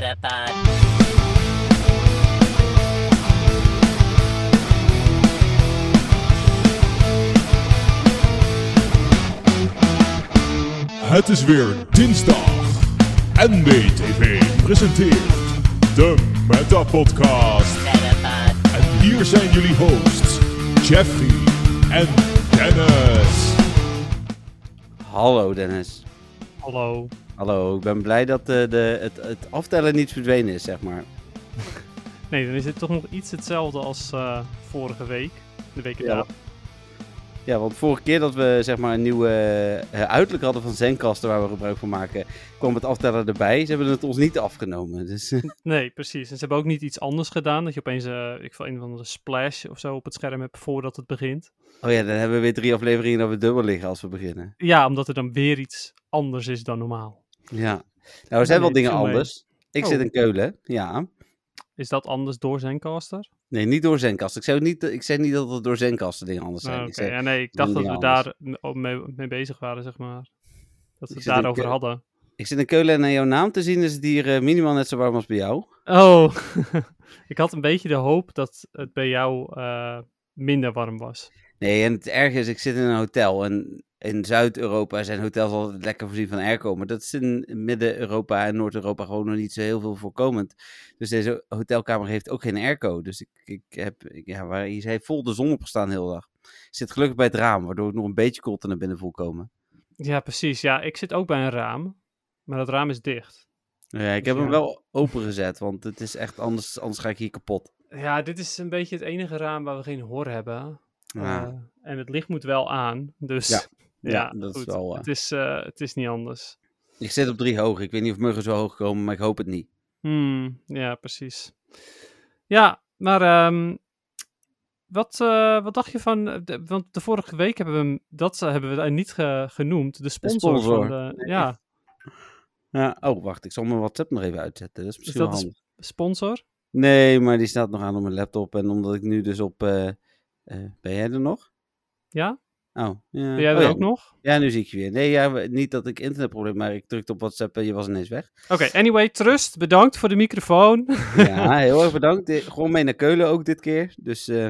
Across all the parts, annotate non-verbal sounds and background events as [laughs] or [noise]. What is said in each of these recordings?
Metapod. Het is weer dinsdag. NBTV presenteert de Meta Podcast. En hier zijn jullie hosts, Jeffrey en Dennis. Hallo Dennis. Hallo. Hallo, ik ben blij dat de, de, het, het aftellen niet verdwenen is, zeg maar. [laughs] Nee, dan is het toch nog iets hetzelfde als eh, vorige week. De week Ja. erna. Ja, want vorige keer dat we zeg maar een nieuwe eh, uiterlijk hadden van Zencaster waar we gebruik van maken, kwam het aftellen erbij. Ze hebben het ons niet afgenomen. Dus [laughs] Nee, precies. En ze hebben ook niet iets anders gedaan. Dat je opeens eh ik veel, een of andere splash of zo op het scherm hebt voordat het begint. oh ja, dan hebben we weer drie afleveringen dat we dubbel liggen als we beginnen. Ja, omdat er dan weer iets anders is dan normaal. Ja. Nou, er zijn wel dingen anders. Ik Oh. zit in Keulen, ja. Is dat anders door Zencaster? Nee, niet door Zencaster. Ik zeg niet, ik zeg niet dat het door Zencaster dingen anders zijn. Ah, Oké, ja, nee, ik dacht dat we daar mee, mee bezig waren, zeg maar. Dat we het daarover hadden. Ik zit in Keulen en naar jouw naam te zien is het hier eh, minimaal net zo warm als bij jou. Oh, [laughs] ik had een beetje de hoop dat het bij jou eh, minder warm was. Nee, en het erge is, ik zit in een hotel. En in Zuid-Europa zijn hotels altijd lekker voorzien van airco. Maar dat is in Midden-Europa en Noord-Europa gewoon nog niet zo heel veel voorkomend. Dus deze hotelkamer heeft ook geen airco. Dus ik, ik heb, ik- ja, waar, hier heeft vol de zon opgestaan de hele dag. Ik zit gelukkig bij het raam, waardoor ik nog een beetje koelte naar binnen voel komen. Ja, precies. Ja, ik zit ook bij een raam, maar dat raam is dicht. Ja, ik Dus heb hem wel opengezet, want het is echt anders, anders ga ik hier kapot. Ja, dit is een beetje het enige raam waar we geen hor hebben. Ja. Eh, en het licht moet wel aan, dus Ja. Ja, Ja, dat is goed. wel, eh, Het, is, eh, het is niet anders. Ik zit op drie hoog. Ik weet niet of muggen zo hoog komen, maar ik hoop het niet. Hmm, ja, precies. Ja, maar ehm, wat, eh, wat dacht je van... de- want de vorige week hebben we hem... Dat hebben we daar niet ge- genoemd. De sponsor, sponsor. van de... Nee. Ja, Ja, oh, wacht. Ik zal mijn WhatsApp nog even uitzetten. Dat is misschien dat wel de handig. sponsor. Nee, maar die staat nog aan op mijn laptop. En omdat ik nu dus op... eh, eh, ben jij er nog? Ja? Oh, ja. Jij Oh, ja. ook nog? Ja, nu zie ik je weer. Nee, ja, niet dat ik internetprobleem maar ik drukte op WhatsApp en je was ineens weg. Oké, anyway, Trust, bedankt voor de microfoon. [laughs] Ja, [laughs] heel erg bedankt. Di- Gewoon mee naar Keulen ook dit keer. Dus eh,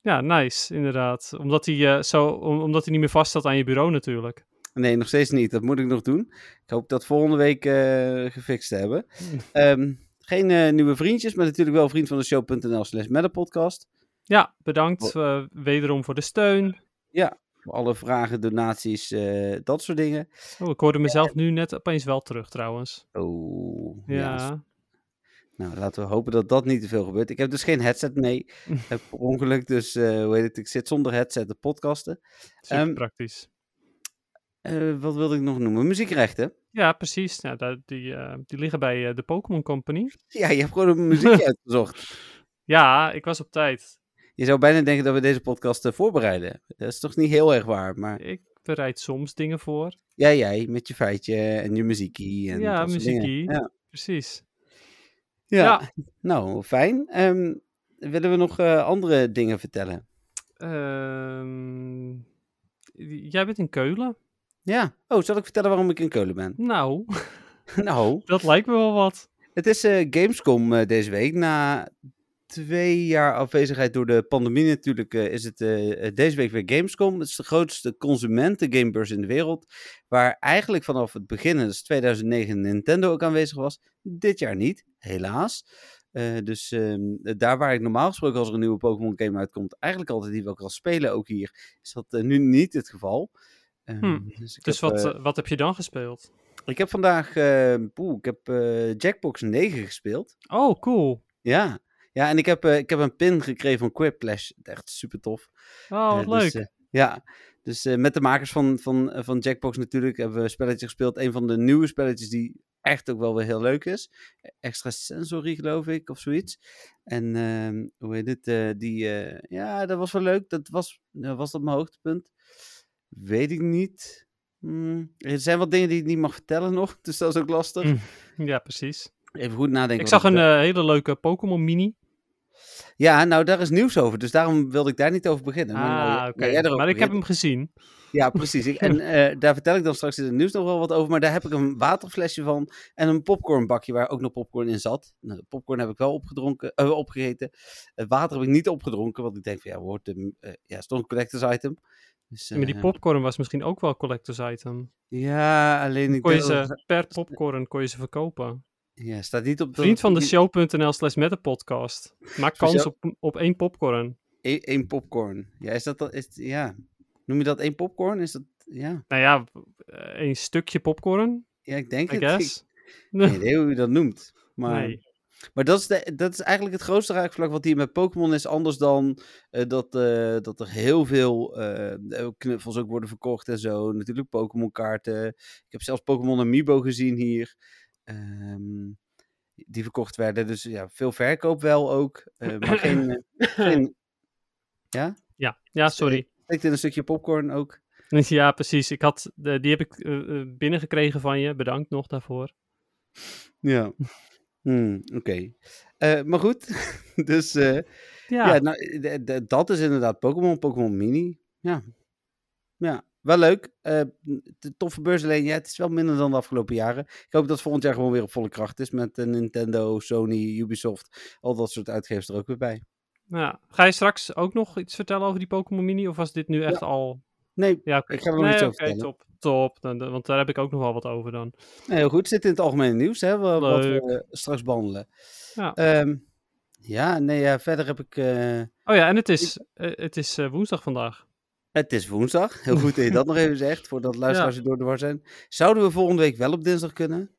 Ja, nice, inderdaad. Omdat hij, eh, zo, om- omdat hij niet meer vaststaat aan je bureau natuurlijk. nee, nog steeds niet. Dat moet ik nog doen. Ik hoop dat volgende week eh, gefixt te hebben. [laughs] Ehm, geen eh, nieuwe vriendjes, maar natuurlijk wel vriend van de show.nl slash podcast. Ja, bedankt eh, wederom voor de steun. Voor alle vragen, donaties, eh, dat soort dingen. Oh, ik hoorde mezelf nu net opeens wel terug trouwens. Oh, Ja, Nou, laten we hopen dat dat niet te veel gebeurt. Ik heb dus geen headset mee. heb [laughs] per ongeluk, dus eh, hoe heet het? Ik zit zonder headset te podcasten. super Ehm, praktisch. Eh, wat wilde ik nog noemen? Muziekrechten. Ja, precies. Nou, daar- die, eh, die liggen bij eh, de Pokémon Company. Ja, je hebt gewoon een muziekje [laughs] uitgezocht. Ja, ik was op tijd. Je zou bijna denken dat we deze podcast eh, voorbereiden. Dat is toch niet heel erg waar, maar Ik bereid soms dingen voor. ja, jij met je feitje en je muziekie. En Ja, muziekie. Ja. Precies. Ja. Ja. nou fijn. Ehm, willen we nog eh, andere dingen vertellen? Ehm, jij bent in Keulen? Ja. Oh, zal ik vertellen waarom ik in Keulen ben? Nou, [laughs] nou, [laughs] dat lijkt me wel wat. Het is eh, Gamescom deze week. Na twee jaar afwezigheid door de pandemie natuurlijk eh, is het eh, eh, deze week weer Gamescom. Het is de grootste consumentengamebeurs in de wereld. Waar eigenlijk vanaf het begin, dus 2009, Nintendo ook aanwezig was. Dit jaar niet, helaas. Eh, dus ehm, daar waar ik normaal gesproken als er een nieuwe Pokémon game uitkomt, eigenlijk altijd die wil ik al spelen, ook hier, is dat nu niet het geval. Ehm, Hm. Dus, Dus heb, wat, wat heb je dan gespeeld? ik heb vandaag eh, poeh, ik heb, Jackbox 9 gespeeld. Oh, cool. Ja, ja en ik heb, eh, ik heb een pin gekregen van Quiplash. Echt super tof. Oh, wat Eh, leuk. Dus, eh, ja, dus met de makers van, van, van Jackbox natuurlijk hebben we een spelletje gespeeld. Een van de nieuwe spelletjes die echt ook wel weer heel leuk is. Extra sensory geloof ik, of zoiets. En ehm, hoe heet het? die, ja, dat was wel leuk. Dat was, was dat mijn hoogtepunt? Weet ik niet. Hmm, Er zijn wat dingen die ik niet mag vertellen nog, [laughs] dus dat is ook lastig. Hm. ja, precies. Even goed nadenken. Ik zag een hele leuke Pokémon mini. Ja, nou daar is nieuws over, dus daarom wilde ik daar niet over beginnen. Maar, Ah, oké. erover Maar ik heb hem gezien. Ja, precies. Ik, en [laughs] eh, daar vertel ik dan straks in het nieuws nog wel wat over. Maar daar heb ik een waterflesje van en een popcornbakje waar ook nog popcorn in zat. Nou, popcorn heb ik wel opgedronken, eh, opgegeten. Het water heb ik niet opgedronken, want ik denk van ja, wordt een, eh, ja, is toch een collectors item. Dus, Maar die eh, popcorn was misschien ook wel collectors item. Ja, alleen ik Kon je ze, per popcorn kon je ze verkopen. Ja, staat niet op de... Vriend van de show.nl slash met de podcast. Maak kans op, op één popcorn. Eén één popcorn. Ja, is dat. Is, ja. Noem je dat één popcorn? Is dat... Ja, Nou ja, eh, één stukje popcorn, ja ik denk I het. guess. Ik geen idee [laughs] hoe je dat noemt. Maar, Nee. maar dat, is de, dat is eigenlijk het grootste raakvlak wat hier met Pokémon is. Anders dan eh, dat, eh, dat er heel veel eh, knuffels ook worden verkocht en zo. Natuurlijk Pokémon kaarten. Ik heb zelfs Pokémon Amiibo gezien hier. Ehm, die verkocht werden. Dus ja, veel verkoop wel ook. eh, [clears throat] maar geen... eh, geen [clears throat] ja? Ja, ja, sorry. Steekt in een stukje popcorn ook. [laughs] Ja, precies. Ik had, die heb ik eh, eh, binnengekregen van je. Bedankt nog daarvoor. Ja. Hmm, Oké. Eh, maar goed, [laughs] dus eh, Ja, ja, nou, dat is inderdaad Pokémon, Pokémon Mini. Ja. Ja, wel leuk. Eh, de toffe beurs alleen, ja, het is wel minder dan de afgelopen jaren. Ik hoop dat volgend jaar gewoon weer op volle kracht is met eh, Nintendo, Sony, Ubisoft, al dat soort uitgevers er ook weer bij. ja. Ga je straks ook nog iets vertellen over die Pokémon Mini? Of was dit nu echt al... Nee, Ja. Ik ga er nog nee, iets over vertellen. top. Top, dan, want daar heb ik ook nog wel wat over dan. nee, heel goed. Zit in het algemene nieuws, hè, wa- wat we straks behandelen. Ja. Ehm, ja, nee, ja, verder heb ik... eh, Oh ja, en het is, het is woensdag vandaag. Het is woensdag. Heel goed dat je dat nog even zegt, voordat [laughs] luisteraars er door de war zijn. Zouden we volgende week wel op dinsdag kunnen?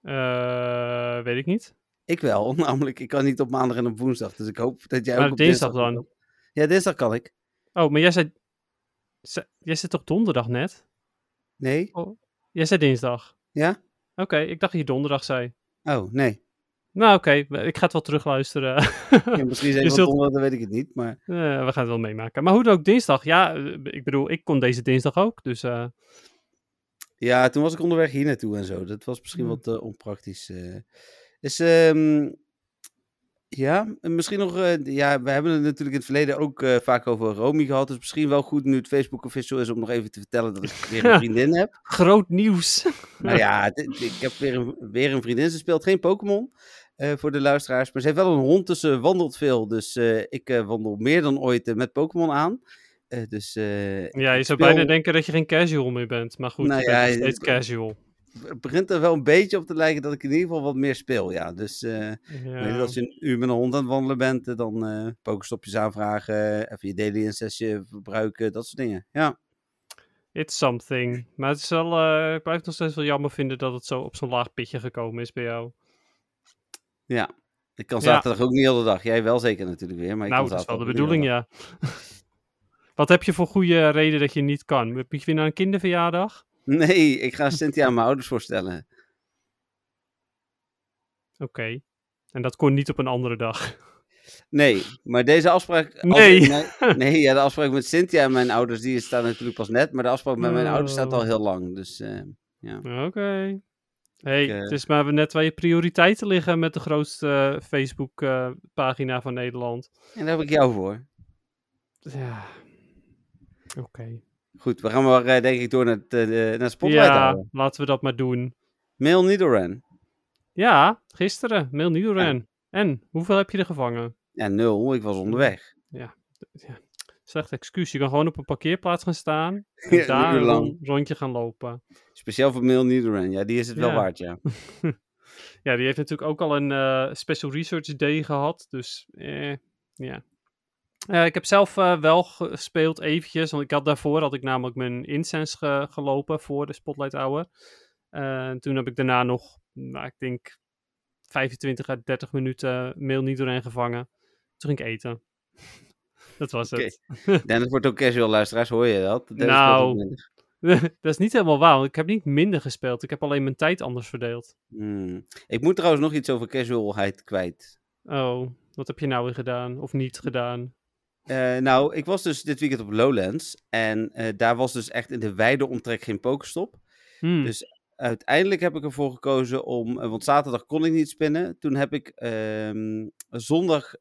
Eh, weet ik niet. Ik wel, [laughs] namelijk ik kan niet op maandag en op woensdag. Dus ik hoop dat jij Maar ook op dinsdag dinsdag dan? kan. Ja, dinsdag kan ik. Oh, maar jij zei... ze- Jij zit toch donderdag net? Nee? Jij zei dinsdag. Ja? Oké, ik dacht dat je donderdag zei. Oh, nee. Nou, oké, ik ga het wel terugluisteren. Ja, [laughs] misschien zijn we zult- donderdag, dan weet ik het niet. Maar Eh, we gaan het wel meemaken. Maar hoe dan ook, dinsdag. Ja, eh, ik bedoel, ik kon deze dinsdag ook. Dus eh, ja, toen was ik onderweg hier naartoe en zo. Dat was misschien wat onpraktisch. Dus ja, en misschien nog... ja, we hebben het natuurlijk in het verleden ook vaak over Romy gehad. Dus misschien wel goed nu het Facebook official is om nog even te vertellen dat ik weer een [laughs] vriendin heb. groot nieuws. Nou ja, [laughs] ik heb weer een, weer een vriendin. Ze speelt geen Pokémon eh, voor de luisteraars. Maar ze heeft wel een hond, dus ze wandelt veel. Dus eh, ik eh, wandel meer dan ooit met Pokémon aan. Dus, ja, je zou speel- bijna denken dat je geen casual meer bent. Maar goed, Nou je bent ja, steeds het- casual. Het begint er wel een beetje op te lijken dat ik in ieder geval wat meer speel. Ja, dus als je een uur met een hond aan het wandelen bent, dan eh Pokéstopjes aanvragen, even je daily incestje verbruiken, dat soort dingen. Ja, It's something. Maar het is wel, ik blijf nog steeds wel jammer vinden dat het zo op zo'n laag pitje gekomen is bij jou. Ja. Ik kan Ja. zaterdag ook niet heel de dag. Jij wel zeker natuurlijk weer. Maar ik nou, kan dat is wel de bedoeling, ja. [laughs] Wat heb je voor goede reden dat je niet kan? Heb je weer naar een kinderverjaardag? de dag. Nee, [laughs] ik ga Cynthia aan mijn ouders voorstellen. Oké. En dat kon niet op een andere dag. Nee, maar deze afspraak... Nee. [laughs] nee, nee, ja, de afspraak met Cynthia en mijn ouders, die staat natuurlijk pas net. Maar de afspraak met mijn ouders staat al Oh. heel lang. Dus eh, Oké. Hey, Ik, eh, het is maar net waar je prioriteiten liggen met de grootste Facebook-pagina van Nederland. en daar heb ik jou voor. Ja. Oké. Goed, we gaan maar eh, denk ik door naar eh, de- naar Spotlight Ja, houden. laten we dat maar doen. Mail Nidoran. Ja, gisteren. Mail Nidoran. En, hoeveel heb je er gevangen? Ja, nul. Ik was onderweg. Slecht excuus. Je kan gewoon op een parkeerplaats gaan staan. [laughs] En Ja, een daar uur een lang. ron- rondje gaan lopen. Speciaal voor Mail Nidoran. Ja, die is het wel waard, ja. [laughs] Ja, die heeft natuurlijk ook al een eh, Special Research Day gehad. Dus, eh, ja. Eh, ik heb zelf eh, wel gespeeld eventjes. Want ik had daarvoor had ik namelijk mijn incense ge- gelopen voor de Spotlight Hour. En toen heb ik daarna nog, nou, ik denk 25 à 30 minuten mail niet doorheen gevangen. Toen ging ik eten. Dat was het. [laughs] Dennis wordt ook casual luisteraars, hoor je dat? Dennis Nou. minder. [laughs] dat is niet helemaal waar, want ik heb niet minder gespeeld. Ik heb alleen mijn tijd anders verdeeld. Hmm. Ik moet trouwens nog iets over casualheid kwijt. Oh, wat heb je nou weer gedaan? Of niet gedaan? Eh, nou, ik was dus dit weekend op Lowlands. En eh, daar was dus echt in de wijde omtrek geen Pokestop. Hmm. Dus uiteindelijk heb ik ervoor gekozen om, eh, want zaterdag kon ik niet spinnen. Toen heb ik ehm, zondag,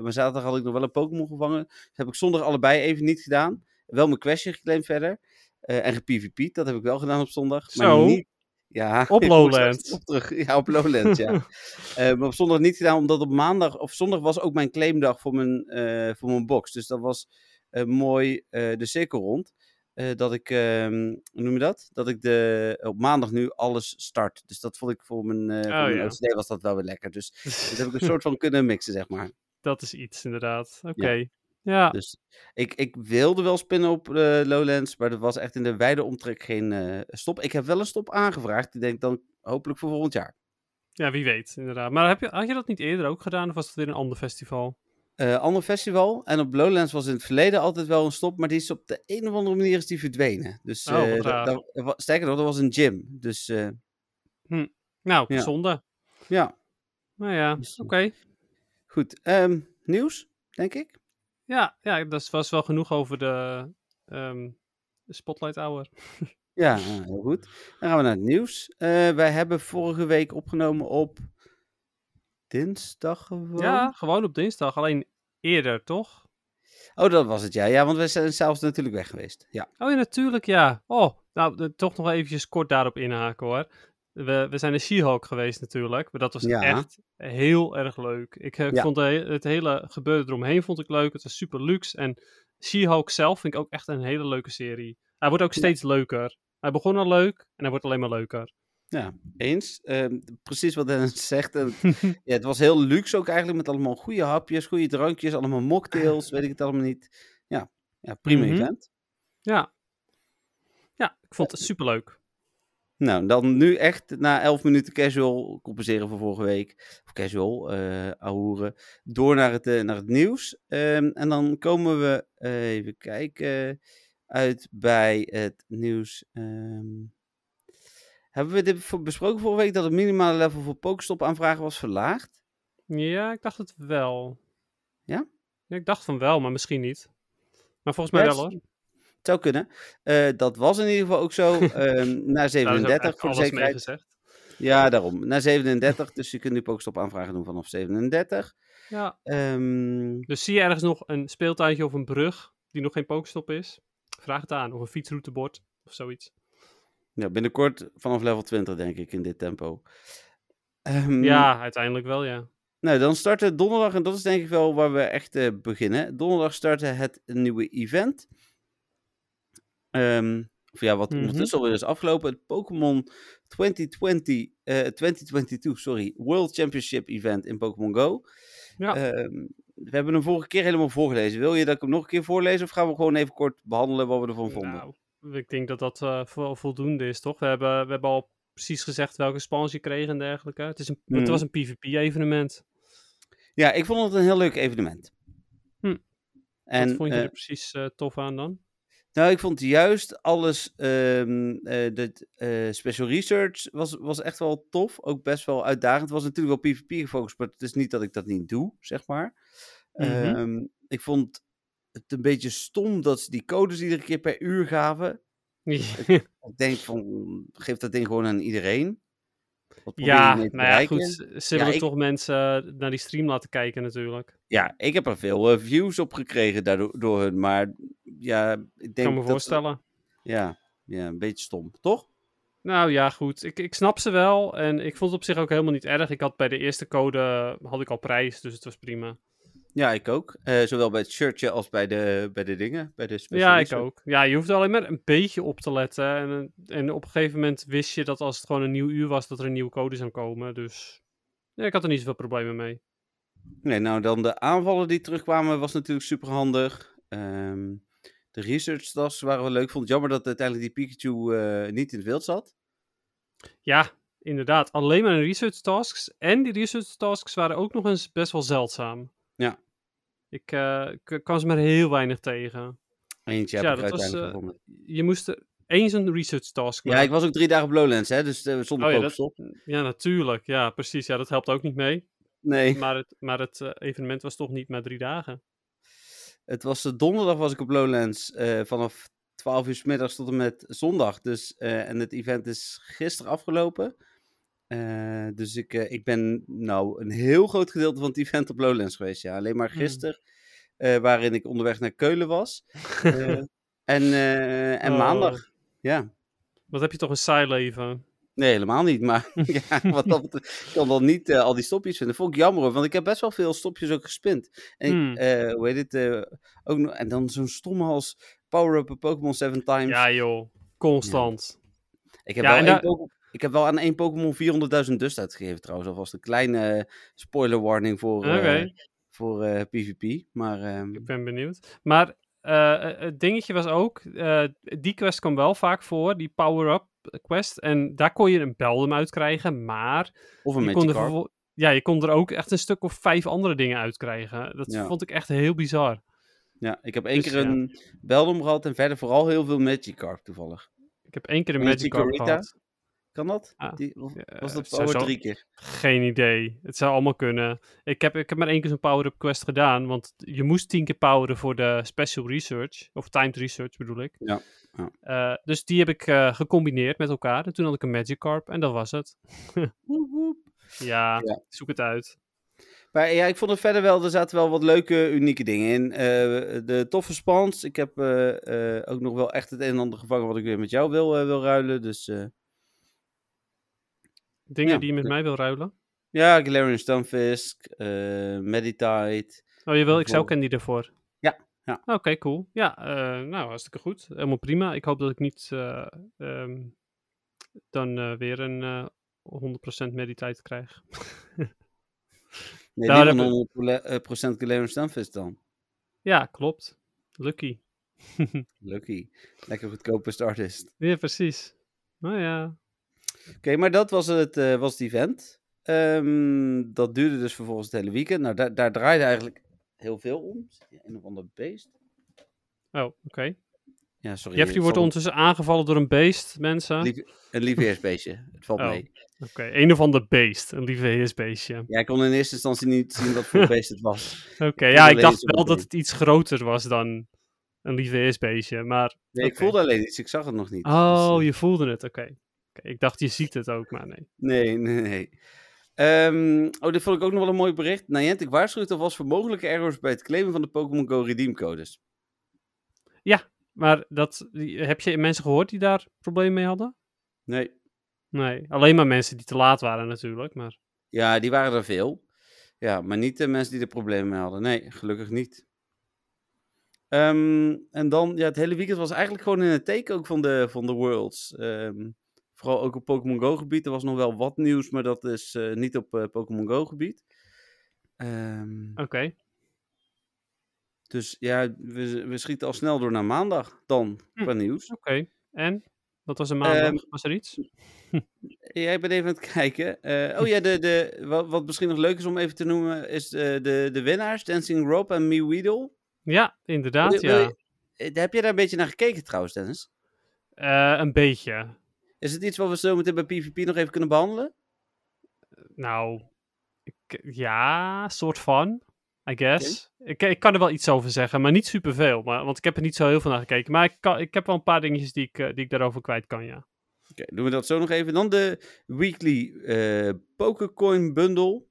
maar zaterdag had ik nog wel een Pokémon gevangen. Dus heb ik zondag allebei even niet gedaan. Wel mijn question geclaimd verder. Eh, en gepvp, dat heb ik wel gedaan op zondag. Zo? Maar niet, ja, [laughs] Op Lowlands. op terug. Ja, op Lowlands, ja. [laughs] Maar op zondag niet gedaan, omdat op maandag of zondag was ook mijn claimdag voor mijn, voor mijn box. Dus dat was mooi de cirkel rond. Eh, dat ik, ehm, hoe noem je dat? Dat ik de, op maandag nu alles start. Dus dat vond ik voor mijn, eh voor Oh, mijn ja. OCD was dat wel weer lekker. Dus [laughs] dat heb ik een soort van kunnen mixen, zeg maar. dat is iets, inderdaad. Oké. Ja. Dus ik, ik wilde wel spinnen op eh, Lowlands, maar er was echt in de wijde omtrek geen eh, stop. Ik heb wel een stop aangevraagd. Die denk ik dan hopelijk voor volgend jaar. ja, wie weet, inderdaad. Maar heb je, had je dat niet eerder ook gedaan, of was het weer een ander festival? Eh, ander festival. En op Lowlands was in het verleden altijd wel een stop, maar die is op de een of andere manier is die verdwenen. Dus Oh, raar. da- er sterker nog, er was een gym. Dus eh, Nou, Ja. zonde. ja, Nou ja, Dus- oké. goed. Ehm, nieuws, denk ik. Ja, ja, dat was wel genoeg over de, de Spotlight Hour. [laughs] Ja, heel goed. Dan gaan we naar het nieuws. Wij hebben vorige week opgenomen op dinsdag gewoon. Ja, gewoon op dinsdag. Alleen eerder, toch? Oh, dat was het, ja. Ja, want we zijn zelfs natuurlijk weg geweest. Ja. Oh ja, natuurlijk, ja. Oh, nou, toch nog eventjes kort daarop inhaken, hoor. We, we zijn in She-Hulk geweest natuurlijk, maar dat was Ja. echt heel erg leuk. Ik eh, Ja. vond de het hele gebeuren eromheen vond ik leuk. Het was super luxe. En She-Hulk zelf vind ik ook echt een hele leuke serie. Hij wordt ook Ja. steeds leuker. Hij begon al leuk en hij wordt alleen maar leuker. Ja, eens. Ehm, precies wat Dennis [laughs] zegt. En, [laughs] ja, het was heel luxe ook eigenlijk, met allemaal goede hapjes, goede drankjes, allemaal mocktails, weet ik het allemaal niet. Ja, ja prima Mhm. event. Ja. Ja, ik vond het superleuk. Nou, dan nu echt na 11 minuten casual compenseren voor vorige week. Of casual, ahoeren. Door naar het, eh, naar het nieuws. Ehm, en dan komen we, eh, even kijken, uit bij het nieuws. Ehm, hebben we dit besproken vorige week dat het minimale level voor Pokestop aanvragen was verlaagd? Ja, ik dacht het wel. Ja? Ja, ik dacht van wel, maar misschien niet. Maar volgens mij wel hoor. Het zou kunnen. Eh, dat was in ieder geval ook zo. [laughs] ehm na Daar is ook 37 eigenlijk voor de zekerheid. gezegd. Ja, daarom. Na 37. dus je kunt nu Pokestop aanvragen doen vanaf 37. Ja. Ehm, Dus zie je ergens nog een speeltuintje of een brug die nog geen pokestop is? Vraag het aan. Of een fietsroutebord of zoiets. Ja, binnenkort vanaf level 20 denk ik in dit tempo. Ehm, Ja, uiteindelijk wel, ja. Nou, dan starten donderdag, en dat is denk ik wel waar we echt eh, beginnen. Donderdag startte het nieuwe event. Ehm, of ja, wat Mhm. ondertussen alweer is afgelopen. Het Pokémon 2020, eh 2022, sorry, World Championship event in Pokémon Go. Ja. Ehm, we hebben hem vorige keer helemaal voorgelezen. Wil je dat ik hem nog een keer voorlees of gaan we gewoon even kort behandelen wat we ervan vonden? Ik denk dat dat wel voldoende is, toch? We hebben, we hebben al precies gezegd welke spans je kreeg en dergelijke. Het, is een, het Mhm. was een PvP-evenement. Ja, ik vond het een heel leuk evenement. Hm. En, Wat vond je eh, er precies eh, tof aan dan? Nou, ik vond juist alles, de eh, special research was, was echt wel tof. Ook best wel uitdagend. Het was natuurlijk wel PvP gefocust, maar het is niet dat ik dat niet doe, zeg maar. Mhm. Ehm, ik vond het een beetje stom dat ze die codes iedere keer per uur gaven. [laughs] Ik denk van, geef dat ding gewoon aan iedereen. Ja, nou ja, goed. Ze, Ja, willen ik- toch mensen eh, naar die stream laten kijken natuurlijk. Ja, ik heb er veel eh, views op gekregen daardoor door hun, maar ja, ik denk kan me dat... voorstellen. Ja, ja, een beetje stom, toch? Nou ja, goed. Ik, ik snap ze wel. En ik vond het op zich ook helemaal niet erg. Ik had bij de eerste code had ik al prijs, dus het was prima. Ja, ik ook. Eh, zowel bij het shirtje als bij de, bij de dingen, bij de Ja, ik ook. Ja, je hoeft alleen maar een beetje op te letten. En, en op een gegeven moment wist je dat als het gewoon een nieuw uur was, dat er een nieuwe code zou komen. Dus ik had er niet zoveel problemen mee. Nee, nou dan de aanvallen die terugkwamen was natuurlijk super handig. de research tasks waren wel leuk. Vond jammer dat uiteindelijk die Pikachu eh, niet in het wild zat. Ja, inderdaad. Alleen maar research tasks. En die research tasks waren ook nog eens best wel zeldzaam. Ja. Ik k- kwam ze maar heel weinig tegen. Eentje Ja, heb ik dat was, gevonden. Je moest er eens een research task Ja, maken. ik was ook drie dagen op Lowlands, hè, dus eh, zonder Oh ja. Ja, natuurlijk. Ja, precies. Ja, dat helpt ook niet mee. Nee, Maar het, maar het evenement was toch niet maar drie dagen. het was donderdag was ik op Lowlands vanaf 12 uur 's middags tot en met zondag. Dus, en het event is gisteren afgelopen. Eh, dus ik, eh, ik ben nou een heel groot gedeelte van het [laughs] event op Lowlands geweest. Ja. Alleen maar Hmm. gisteren, eh, waarin ik onderweg naar Keulen was. [laughs] En en Oh. maandag. Ja. Wat heb je toch een saai leven? Nee, helemaal niet. Maar [laughs] ja, wat dat betreft, ik kan dan niet al die stopjes vinden. Vond ik jammer hoor, want ik heb best wel veel stopjes ook gespind. En ik, Hmm. hoe heet het? ook nog, en dan zo'n stomme als Power Up a Pokémon 7 times. Ja joh, constant. ik, heb ja, wel één ik heb wel aan één Pokémon 400.000 dust uitgegeven trouwens. Alvast een kleine eh, spoiler warning voor, eh, voor eh, PvP. Maar ehm, Ik ben benieuwd. Maar eh, het dingetje was ook, eh, die quest kwam wel vaak voor, die power-up quest. En daar kon je een beldum uit krijgen, maar of een je kon, er Magikarp. ja, je kon er ook echt een stuk of vijf andere dingen uit krijgen. Dat Ja. vond ik echt heel bizar. Ja, ik heb één Dus, keer ja. een Beldum gehad en verder vooral heel veel Magikarp toevallig. Ik heb één keer een En een Magikarp gehad. Kan dat? Ah, Die, eh, was dat Power zo- drie keer? Geen idee. Het zou allemaal kunnen. Ik heb, ik heb maar één keer zo'n power-up quest gedaan, want je moest tien keer poweren voor de special research, of timed research bedoel ik. Ja, ja. Eh, dus die heb ik eh, gecombineerd met elkaar. En toen had ik een Magikarp en dat was het. [laughs] Woep, woep. Ja, Ja. zoek het uit. Maar ja, ik vond het verder wel, er zaten wel wat leuke, unieke dingen in. De toffe spawns. Ik heb ook nog wel echt het een en ander gevangen wat ik weer met jou wil, wil ruilen. Dus Dingen Ja. die je met mij wil ruilen. ja, Galarian Stunfisk, eh Meditite. Oh, je wil Excel Bijvoorbeeld. candy ervoor? Ja, ja. Oké, cool. Ja, eh, nou, hartstikke goed. Helemaal prima. Ik hoop dat ik niet eh, ehm, dan weer een eh 100% mediteit krijg. Nee, dat- een 100% Galarian Stunfisk dan. Ja, klopt. Lucky. [laughs] Lucky. Lekker goedkope startist. Ja, precies. Nou ja. Oké, maar dat was het, eh, was het event. Ehm, dat duurde dus vervolgens het hele weekend. Nou, daar, daar draaide eigenlijk heel veel om. Een of ander beest. Oh, oké. Ja, sorry. Jeffrey het wordt ondertussen aangevallen door een beest, mensen. Lief- Een lieveheersbeestje. [laughs] Het valt Oh. mee. Oké, een of ander beest. Een lieve heersbeestje. Ja, ik kon in eerste instantie niet zien wat voor [laughs] beest het was. Oké, ja, ik dacht wel dat het iets groter was dan een lieve heersbeestje, maar... Nee, ik voelde alleen iets. Ik zag het nog niet. Oh, Dus, eh, je voelde het, oké. Ik dacht, je ziet het ook, maar nee. Nee, nee, nee. Ehm, oh, dit vond ik ook nog wel een mooi bericht. Niantic waarschuwt alvast voor mogelijke errors bij het claimen van de Pokémon Go redeemcodes. Maar dat, heb je mensen gehoord die daar problemen mee hadden? Nee. Nee, alleen maar mensen die te laat waren natuurlijk, maar... Ja, die waren er veel. Ja, maar niet de mensen die er problemen mee hadden. Nee, gelukkig niet. Ehm, en dan, ja, het hele weekend was eigenlijk gewoon in het teken ook van de, van de Worlds. Ehm, vooral ook op Pokémon Go gebied. Er was nog wel wat nieuws, maar dat is eh, niet op eh, Pokémon Go gebied. Ehm, Oké, dus ja, we, we schieten al snel door naar maandag dan, Hm. qua nieuws. oké. En? Dat was een maandag. Ehm, was er iets? [laughs] Jij bent even aan het kijken. Eh, oh ja, de, de, wat, wat misschien nog leuk is om even te noemen, is de, de, de winnaars, Dancing Rob en Me Weedle. Ja, inderdaad, je- wil ja. je- Heb jij daar een beetje naar gekeken trouwens, Dennis? Een beetje. Is het iets wat we zo meteen bij PvP nog even kunnen behandelen? Nou, ik, ja, soort van, I guess. Ik, ik kan er wel iets over zeggen, maar niet superveel. Maar, want ik heb er niet zo heel veel naar gekeken. Maar ik, kan, ik heb wel een paar dingetjes die ik, eh, die ik daarover kwijt kan, ja. Oké, doen we dat zo nog even. Dan de weekly eh Pokécoin bundle.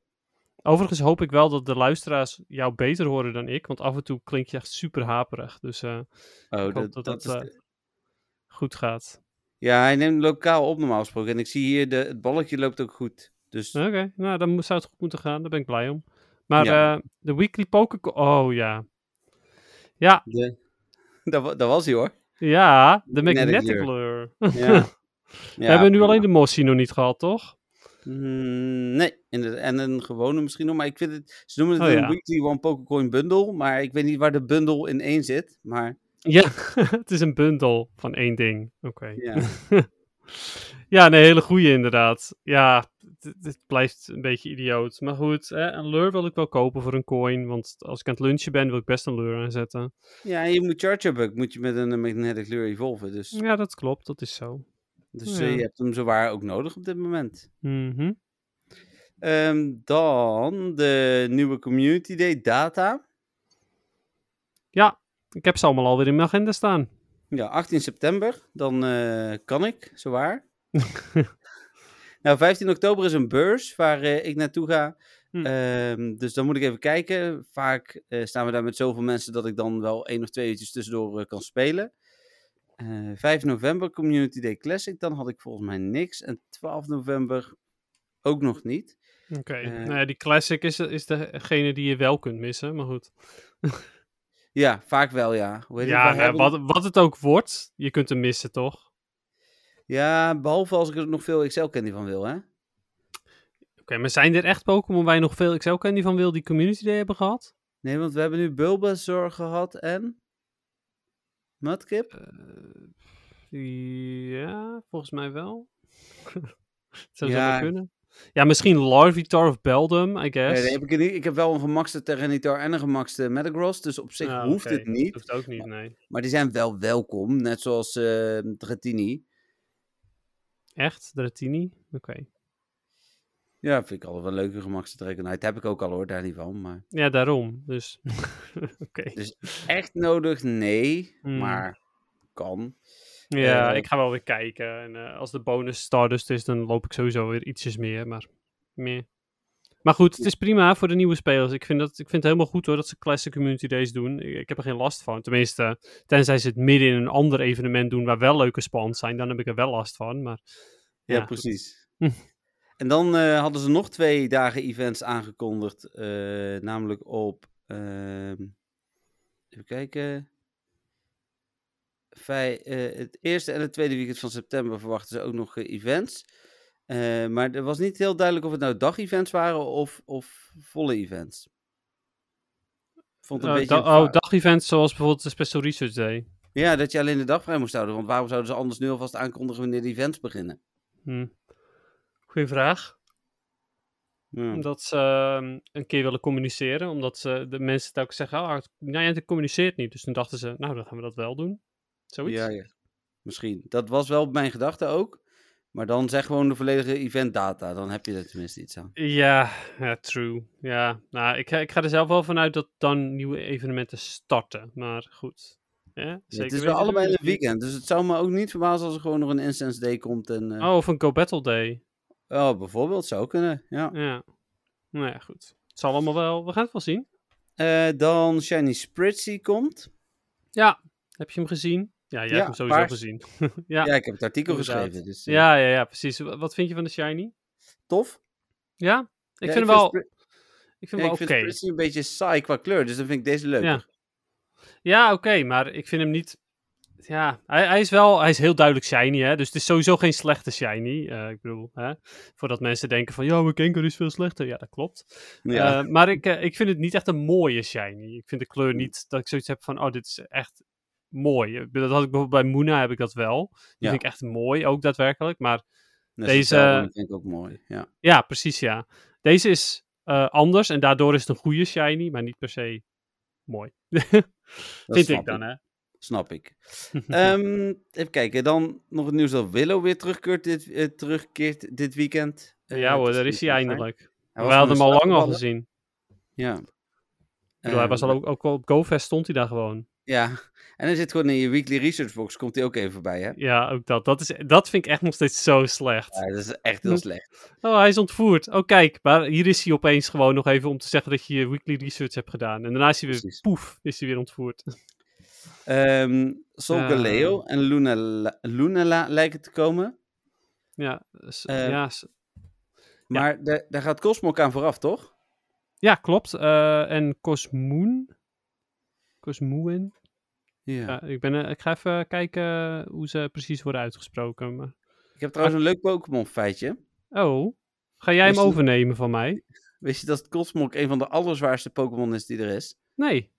Overigens hoop ik wel dat de luisteraars jou beter horen dan ik. Want af en toe klink je echt super haperig. Dus eh, Oh, hoop dat, dat dat dat, is goed gaat. Ja, hij neemt lokaal op normaal gesproken. En ik zie hier, de, het balletje loopt ook goed. Dus Oké, nou dan zou het goed moeten gaan. Daar ben ik blij om. Maar Ja. eh, de weekly poker... Oh ja. Ja, de, [laughs] dat, dat was hij hoor. ja, de Magnetic lure. [laughs] Ja. We hebben nu alleen de Mossy nog niet gehad, toch? Mm, nee, en een gewone misschien nog. Maar ik vind het, ze noemen het Oh, een ja. weekly one Pokécoin bundle. Maar ik weet niet waar de bundle in één zit. Maar Ja, [laughs] het is een bundel van één ding. Oké. ja. [laughs] Ja, nee, hele goeie inderdaad. Ja, het blijft een beetje idioot. Maar goed, hè, een lure wil ik wel kopen voor een coin. Want als ik aan het lunchen ben, wil ik best een lure aanzetten. ja, en je moet Charger moet je met een Magnetic Lure evolven. Dus, Ja, dat klopt. Dat is zo. dus Ja. eh, je hebt hem zowaar ook nodig op dit moment. Mhm. Ehm, dan de nieuwe Community Day data. Ja, ik heb ze allemaal alweer in mijn agenda staan. Ja, 18 september, dan eh, kan ik, zowaar. [laughs] nou, 15 oktober is een beurs waar eh, ik naartoe ga. Hm. Ehm, dus dan moet ik even kijken. Vaak eh, staan we daar met zoveel mensen dat ik dan wel één of twee uurtjes tussendoor kan spelen. Eh 5 november Community Day Classic, dan had ik volgens mij niks. En 12 november ook nog niet. Oké, nou ja, die classic is, is degene die je wel kunt missen, maar goed. Ja, vaak wel, ja. Hoe heet? Ja, Wij ja, hebben- wat, wat het ook wordt, je kunt hem missen, toch? ja, behalve als ik er nog veel XL-candy van wil, hè? Oké, maar zijn er echt Pokémon waar je nog veel XL-candy van wil die Community Day hebben gehad? Nee, want we hebben nu Bulbasaur gehad en... Mudkip? Eh, ja, volgens mij wel. Het [laughs] zou Ja. zomaar kunnen. Ja, misschien Larvitar of Beldum, I guess. nee, heb ik, niet. ik heb wel een gemakste Terranitar en een gemakste Metagross, dus op zich Ah, hoeft oké. het niet. Hoeft ook niet, nee. Maar die zijn wel welkom, net zoals eh Dratini. Echt? Dratini? Oké. Ja, vind ik altijd wel een leuke gemakste Dragonite. heb ik ook al hoor, daar niet van. Maar Ja, daarom. Dus, [laughs] oké. Dus echt nodig, nee. Hmm. Maar kan. Ja, eh, ik ga wel weer kijken. En eh, als de bonus Stardust is, dan loop ik sowieso weer ietsjes meer. Maar, meer. maar goed, het is prima voor de nieuwe spelers. Ik vind, dat, ik vind het helemaal goed hoor dat ze Classic Community Days doen. Ik, ik heb er geen last van. Tenminste, tenzij ze het midden in een ander evenement doen waar wel leuke spans zijn, dan heb ik er wel last van. Maar, Ja, precies. [laughs] Hm. En dan eh, hadden ze nog twee dagen events aangekondigd. namelijk op. ehm, even kijken. Vij, eh, het eerste en het tweede weekend van september verwachten ze ook nog eh, events. Eh, maar er was niet heel duidelijk of het nou dag-events waren of, of volle events. Vond het een beetje. da- oh, dag-events zoals bijvoorbeeld de Special Research Day. Ja, dat je alleen de dag vrij moest houden. Want waarom zouden ze anders nu alvast aankondigen wanneer de events beginnen? Hm. Goeie vraag. Ja. Omdat ze ehm, een keer willen communiceren. Omdat ze de mensen telkens zeggen, oh, het- nou ja, het communiceert niet. Dus toen dachten ze, nou, dan gaan we dat wel doen. Zoiets. Ja, ja. Misschien. Dat was wel mijn gedachte ook. Maar dan zeg gewoon de volledige event data. Dan heb je er tenminste iets aan. Ja, ja, true. Ja, nou, ik, ga- ik ga er zelf wel vanuit dat dan nieuwe evenementen starten. Maar goed. Ja, zeker het is wel allebei in het niet. weekend. Dus het zou me ook niet verbazen als er gewoon nog een Instance Day komt. En, eh, Oh, of een Go Battle Day. oh, bijvoorbeeld. Zou kunnen. Ja. Ja. Nou ja, goed. Het zal allemaal wel. We gaan het wel zien. Eh, dan Shiny Spritzy komt. Ja, heb je hem gezien? Ja, jij Ja, hebt hem sowieso paars. gezien. [laughs] ja. Ja, ik heb het artikel inderdaad. geschreven. Dus, eh, ja, ja, ja, precies. Wa- Wat vind je van de Shiny? Tof. Ja? Ik Ja, vind hem wel, ik vind ja, hem wel ik vind oké. Spritzy een beetje saai qua kleur. Dus dan vind ik deze leuker. Ja. Ja, oké, maar ik vind hem niet. Ja, hij, hij is wel, hij is heel duidelijk shiny, hè. Dus het is sowieso geen slechte shiny. Eh, ik bedoel, hè. Voordat mensen denken van, ja, mijn Gengar is veel slechter. Ja, dat klopt. Ja. Eh, maar ik, ik vind het niet echt een mooie shiny. Ik vind de kleur niet dat ik zoiets heb van, oh, dit is echt mooi. Dat had ik bijvoorbeeld bij Moona heb ik dat wel. Die Ja. vind ik echt mooi, ook daadwerkelijk. Maar deze- vind ik ook mooi. Ja. ja, precies, ja. Deze is eh, anders en daardoor is het een goede shiny, maar niet per se mooi. [laughs] Vind ik dan, hè. Snap ik. [laughs] Ehm, even kijken, dan nog het nieuws dat Willow weer terugkeert dit, eh, terugkeert dit weekend. Eh, ja hoor, daar is hij eindelijk. Hij We hadden hem al lang al gezien. Ja. Ik bedoel, hij was Ehm, al ook, ook al op GoFest stond hij daar gewoon. Ja, en hij zit gewoon in je weekly research box, komt hij ook even voorbij, hè? Ja, ook dat. Dat, is, dat vind ik echt nog steeds zo slecht. Ja, dat is echt heel Hm. slecht. Oh, hij is ontvoerd. Oh, kijk. Maar hier is hij opeens gewoon nog even om te zeggen dat je je weekly research hebt gedaan. En daarna is hij weer, Precies. poef, is hij weer ontvoerd. Ehm Solgaleo Ja. en Lunala, Lunala lijken te komen. ja, s- Eh, ja, Maar daar, daar gaat Cosmog aan vooraf, toch? ja, klopt. Eh, en Cosmoon. Cosmoon. Ja. Ja, ik, ben, eh, ik ga even kijken hoe ze precies worden uitgesproken. Maar... Ik heb trouwens een leuk Pokémon feitje. Oh, ga jij Wist hem je- overnemen van mij? Wist je dat Cosmog een van de allerzwaarste Pokémon is die er is? Nee,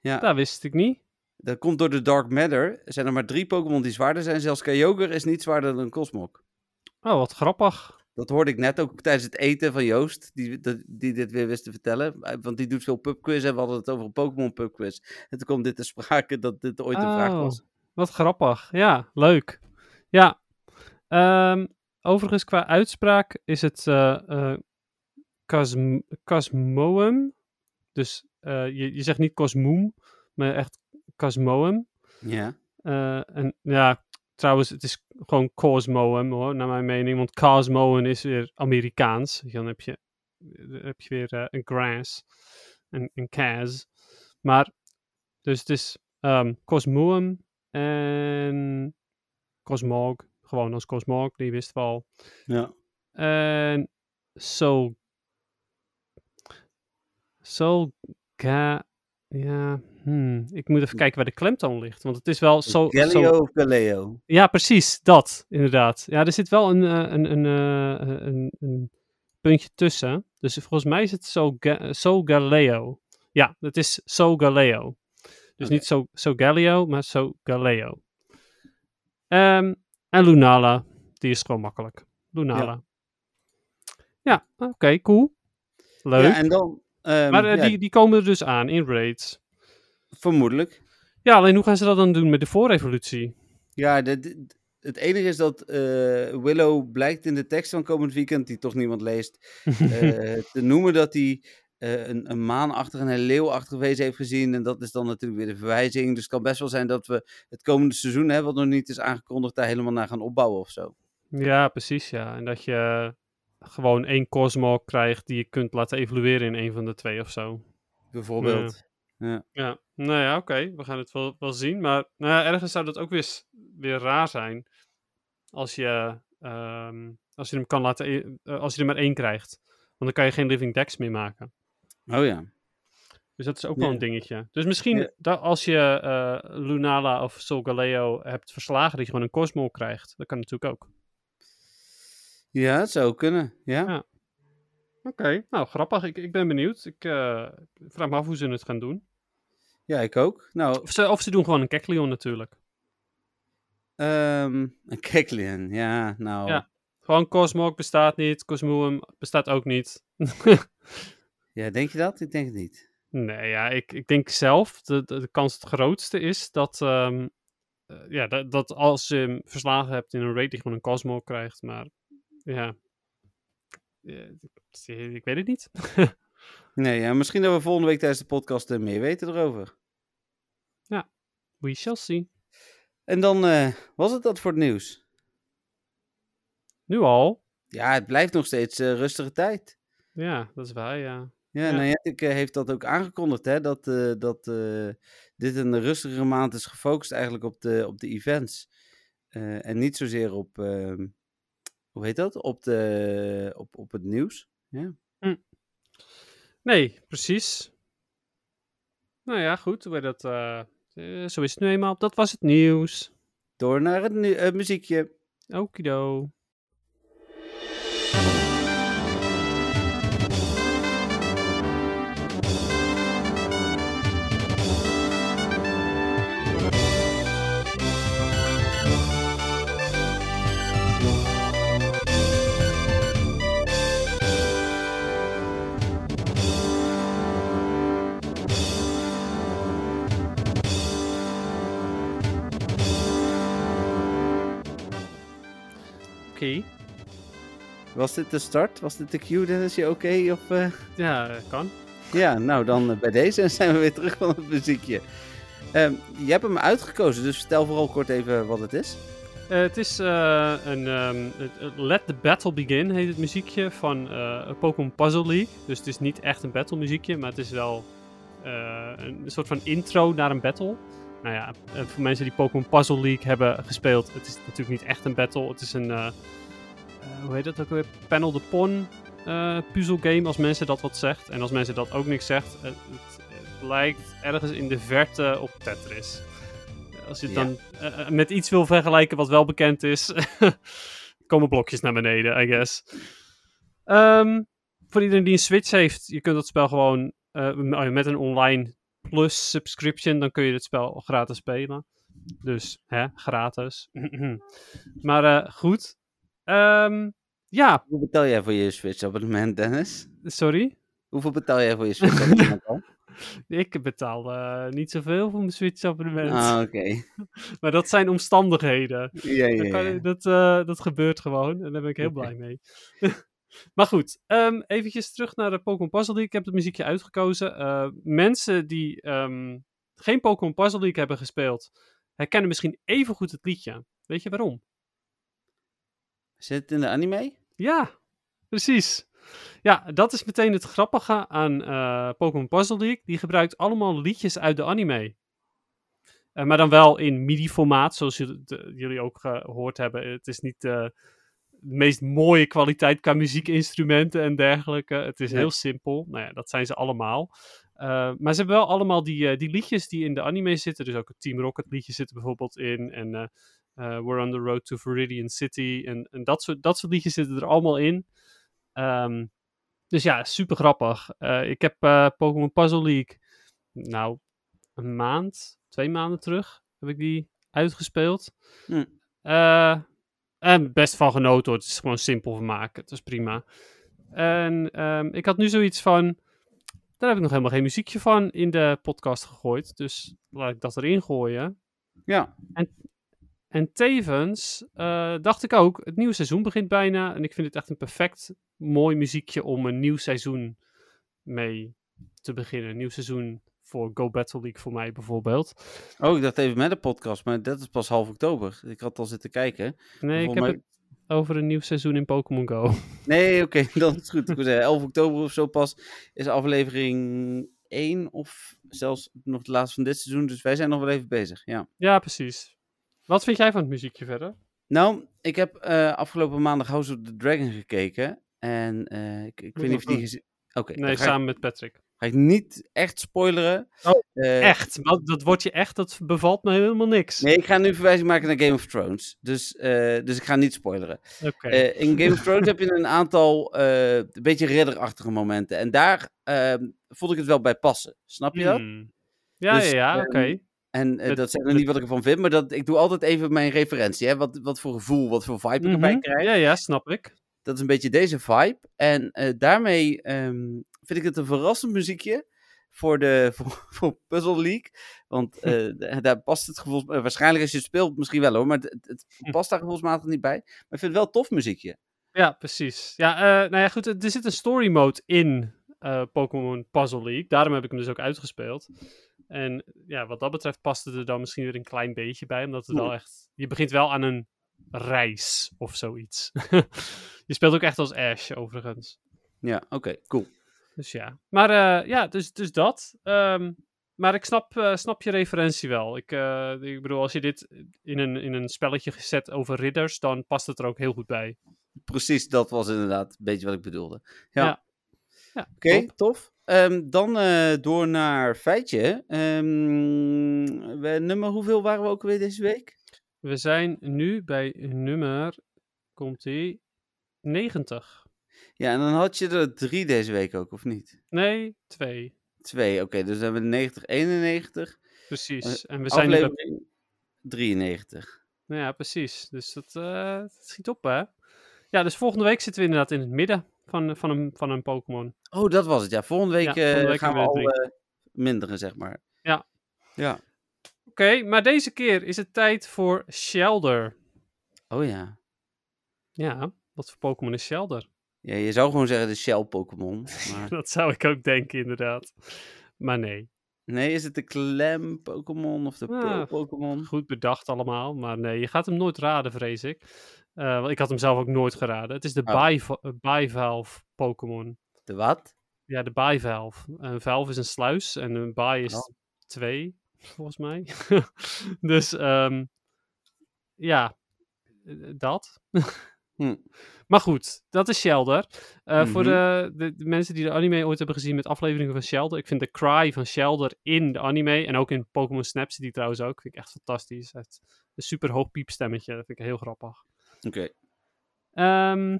Ja, dat wist ik niet. dat komt door de Dark Matter. Er zijn er maar drie Pokémon die zwaarder zijn. Zelfs Kyogre is niet zwaarder dan Cosmog. Oh, wat grappig. Dat hoorde ik net ook tijdens het eten van Joost, die, die dit weer wist te vertellen. Want die doet veel pubquiz en we hadden het over een Pokémon pubquiz. En toen kwam dit te sprake dat dit ooit een vraag Oh, was. Wat grappig. Ja, leuk. Ja. Ehm, overigens, qua uitspraak is het Casm- Casmoem. Dus eh, je, je zegt niet Cosmoem, maar echt Casmoem. Ja. en ja, trouwens, het is gewoon Cosmoem hoor, naar mijn mening. Want Cosmoem is weer Amerikaans. Dan heb je, dan heb je weer eh, een Grass en een Kaz. Maar, dus het is Cosmoem en Cosmog. Gewoon als Cosmog, die wist wel. Ja. En. Zo. Ga. Ja. Hmm. Ik moet even kijken waar de klemtoon ligt. Want het is wel zo. Galileo zo of Galileo? ja, precies. Dat. Inderdaad. Ja, er zit wel een, eh, een, een, eh, een, een puntje tussen. Dus volgens mij is het zo, Ga- zo Galileo. Ja, het is zo Galileo. Dus niet zo, zo Galileo, maar zo Galileo. Ehm, en Lunala. Die is gewoon makkelijk. Lunala. Ja, oké, cool. Leuk. Ja, en dan... ehm, maar eh, ja, die, die komen er dus aan in raids. Vermoedelijk. Ja, alleen hoe gaan ze dat dan doen met de voorrevolutie? Ja, de, de- het enige is dat eh, Willow blijkt in de tekst van komend weekend, die toch niemand leest, [laughs] eh, te noemen dat hij eh, een, een maanachtig en een leeuwachtig wezen heeft gezien. En dat is dan natuurlijk weer de verwijzing. Dus het kan best wel zijn dat we het komende seizoen, hè, wat nog niet is aangekondigd, daar helemaal naar gaan opbouwen of zo. Ja, precies, ja. En dat je gewoon één Cosmo krijgt die je kunt laten evolueren in een van de twee of zo. Bijvoorbeeld. Ja, nou ja, oké. We gaan het wel, wel zien. Maar nou ja, ergens zou dat ook weer, weer raar zijn. Als je, ehm, als je hem kan laten, e- eh, als je er maar één krijgt. Want dan kan je geen living decks meer maken. Oh ja. Dus dat is ook Ja. wel een dingetje. Dus misschien Ja. dat als je eh, Lunala of Solgaleo hebt verslagen, dat je gewoon een Cosmo krijgt. Dat kan natuurlijk ook. Ja, het zou kunnen. Ja. Ja. Oké, nou grappig. Ik, ik ben benieuwd. Ik eh, vraag me af hoe ze het gaan doen. Ja, ik ook. Nou, Of ze, of ze doen gewoon een Kecleon natuurlijk. ehm een Keklian. Ja, nou. Ja. Gewoon Cosmog bestaat niet. Cosmoem bestaat ook niet. [laughs] Ja, denk je dat? Ik denk het niet. nee, ja, ik, ik denk zelf de, de, de kans het grootste is dat, ehm, eh, ja, dat, dat als je hem verslagen hebt in een raid, die gewoon een Cosmo krijgt. Maar ja, Eh, ik weet het niet. [laughs] Nee, ja, misschien dat we volgende week tijdens de podcast eh, meer weten erover. We shall see. En dan eh, was het dat voor het nieuws. Nu al? Ja, het blijft nog steeds eh, rustige tijd. Ja, dat is waar, ja. Ja, Ja. Niantic eh, heeft dat ook aangekondigd, hè, dat, dat dit een rustigere maand is gefocust eigenlijk op de, op de events. En niet zozeer op, ehm, hoe heet dat, op, de, op, op het nieuws. Nee, precies. Nou ja, goed. wij dat, eh, eh, zo is het nu eenmaal. Dat was het nieuws. Door naar het nu- eh, muziekje. Okido. Oké. Was dit de start? Was dit de cue, Dennis? Je oké? Of, eh? Ja, kan. Ja, nou dan eh, bij deze [laughs] zijn we weer terug van het muziekje. Ehm, je hebt hem uitgekozen, dus vertel vooral kort even wat het is. Eh, het is een ehm, Let the Battle Begin heet het muziekje van eh Pokémon Puzzle League. Dus het is niet echt een battle muziekje, maar het is wel een soort van intro naar een battle. Nou ja, eh, voor mensen die Pokémon Puzzle League hebben gespeeld, het is natuurlijk niet echt een battle. Het is een, eh, eh, hoe heet dat ook weer? Panel de Pon eh puzzelgame, als mensen dat wat zegt. En als mensen dat ook niks zegt, het, lijkt ergens in de verte op Tetris. Als je het dan met iets wil vergelijken wat wel bekend is, [laughs] komen blokjes naar beneden, I guess. Ehm, voor iedereen die een Switch heeft, je kunt dat spel gewoon met een online plus subscription, dan kun je het spel gratis spelen. Dus, hè, gratis. [clears throat] maar eh, goed. Ehm, ja, Hoeveel betaal jij voor je Switch-abonnement, Dennis? sorry. Hoeveel betaal jij voor je Switch-abonnement al? [laughs] Ik betaal eh, niet zoveel voor mijn Switch-abonnement. Ah, oké. [laughs] Maar dat zijn omstandigheden. Ja, ja, Dat, kan- ja. dat, eh, dat gebeurt gewoon en daar ben ik heel [laughs] blij mee. Maar goed, um, eventjes terug naar de Pokémon Puzzle League. Ik heb het muziekje uitgekozen. Eh, mensen die ehm, geen Pokémon Puzzle League hebben gespeeld, herkennen misschien even goed het liedje. Weet je waarom? Zit het in de anime? Ja, precies. Ja, dat is meteen het grappige aan eh, Pokémon Puzzle League. Die gebruikt allemaal liedjes uit de anime. Eh, maar dan wel in MIDI-formaat, zoals jullie, de- jullie ook gehoord hebben. Het is niet de meest mooie kwaliteit qua muziekinstrumenten en dergelijke. Het is heel simpel. Nou ja, dat zijn ze allemaal. Eh, maar ze hebben wel allemaal die, eh, die liedjes die in de anime zitten. Dus ook het Team Rocket liedje zit er bijvoorbeeld in. En eh, We're on the Road to Viridian City. En, en dat, soort, dat soort liedjes zitten er allemaal in. Ehm, dus ja, super grappig. Ik heb Pokémon Puzzle League, nou, een maand, twee maanden terug heb ik die uitgespeeld. Hm. Eh, en best van genoten hoor. Het is gewoon simpel vermaak. Het is prima. En ehm, ik had nu zoiets van, daar heb ik nog helemaal geen muziekje van in de podcast gegooid. Dus laat ik dat erin gooien. Ja. En tevens eh, dacht ik ook, het nieuwe seizoen begint bijna. En ik vind het echt een perfect mooi muziekje om een nieuw seizoen mee te beginnen. Een nieuw seizoen voor Go Battle League voor mij bijvoorbeeld. Oh, ik dacht even met de podcast, maar dat is pas half oktober. Ik had al zitten kijken. Nee, ik heb mij- het over een nieuw seizoen in Pokémon Go. [laughs] Nee, oké, [laughs] dan is het goed. Ik wil zeggen, 11 oktober of zo pas is aflevering 1 of zelfs nog de laatste van dit seizoen. Dus wij zijn nog wel even bezig, ja. ja, precies. Wat vind jij van het muziekje verder? Nou, ik heb eh, afgelopen maandag House of the Dragon gekeken. En eh, ik, ik weet niet of die gezien... Oké, Nee, ik- samen met Patrick. Ga ik niet echt spoileren. Oh, Eh, Echt? Dat, dat wordt je echt, dat bevalt me helemaal niks. Nee, ik ga nu verwijzing maken naar Game of Thrones. Dus, eh, dus ik ga niet spoileren. Eh, in Game of Thrones heb je een aantal een beetje ridderachtige momenten. En daar ehm, vond ik het wel bij passen. Snap je dat? Hmm. Ja, Dus, ja, ja, ehm, oké. En Het- dat zegt nog niet wat ik ervan vind, maar dat, ik doe altijd even mijn referentie. Hè? Wat, wat voor gevoel, wat voor vibe ik erbij Mhm. krijg. Ja, ja, snap ik. Dat is een beetje deze vibe. En daarmee ehm, vind ik het een verrassend muziekje voor, de, [laughs] voor, voor Puzzle League. Want [laughs] eh, daar past het gevoels... eh, waarschijnlijk als je het speelt misschien wel hoor, maar het, het Hm. past daar gevoelsmatig niet bij. Maar ik vind het wel tof muziekje. Ja, precies. Ja, eh, nou ja, goed. Er zit een story mode in Pokémon Puzzle League. Daarom heb ik hem dus ook uitgespeeld. En ja, wat dat betreft past het er dan misschien weer een klein beetje bij. Omdat het wel echt... Je begint wel aan een reis of zoiets. [laughs] je speelt ook echt als Ash, overigens. Ja, oké, cool. Dus ja. Maar eh, ja, dus, dus dat. Ehm, maar ik snap, eh, snap je referentie wel. Ik, eh, ik bedoel, als je dit in een, in een spelletje gezet over ridders, dan past het er ook heel goed bij. Precies, dat was inderdaad een beetje wat ik bedoelde. Ja. Ja. Ja, Oké, tof. Ehm, dan eh, door naar feitje. Ehm, we, nummer hoeveel waren we ook weer deze week? We zijn nu bij nummer, komt ie, 90. Ja, en dan had je er drie deze week ook, of niet? Nee, twee. Twee, oké. dus dan hebben we de 90, 91. Precies. en we zijn nu bij, Aflevering 93. nou ja, precies. Dus dat, eh, dat schiet op, hè? Ja, dus volgende week zitten we inderdaad in het midden van, van, een, van een Pokémon. Oh, dat was het. Ja, volgende week, Ja, volgende eh, week gaan we al er eh, minderen, zeg maar. Ja. Ja. Oké, maar deze keer is het tijd voor Shelder. Oh ja. Ja, wat voor Pokémon is Shelder? Ja, je zou gewoon zeggen de Shell Pokémon. [laughs] Maar... Dat zou ik ook denken, inderdaad. Maar nee, nee, is het de Klem Pokémon of de Ah, Pearl Pokémon? goed bedacht allemaal. Maar nee, je gaat hem nooit raden, vrees ik. Eh, want ik had hem zelf ook nooit geraden. Het is de Oh. Eh, Bivalve Pokémon. De wat? Ja, de Bivalve. Een valve is een sluis en een Bi is Oh. twee, volgens mij. [laughs] dus ehm, ja, eh, dat. [laughs] Hm. Maar goed, dat is Shelder. Eh, Voor Mhm. de, de, de mensen die de anime ooit hebben gezien met afleveringen van Shelder. Ik vind de cry van Shelder in de anime en ook in Pokémon Snap die trouwens ook. Vind ik echt fantastisch. Heeft een super hoog piepstemmetje. Dat vind ik heel grappig. Oké. Ehm,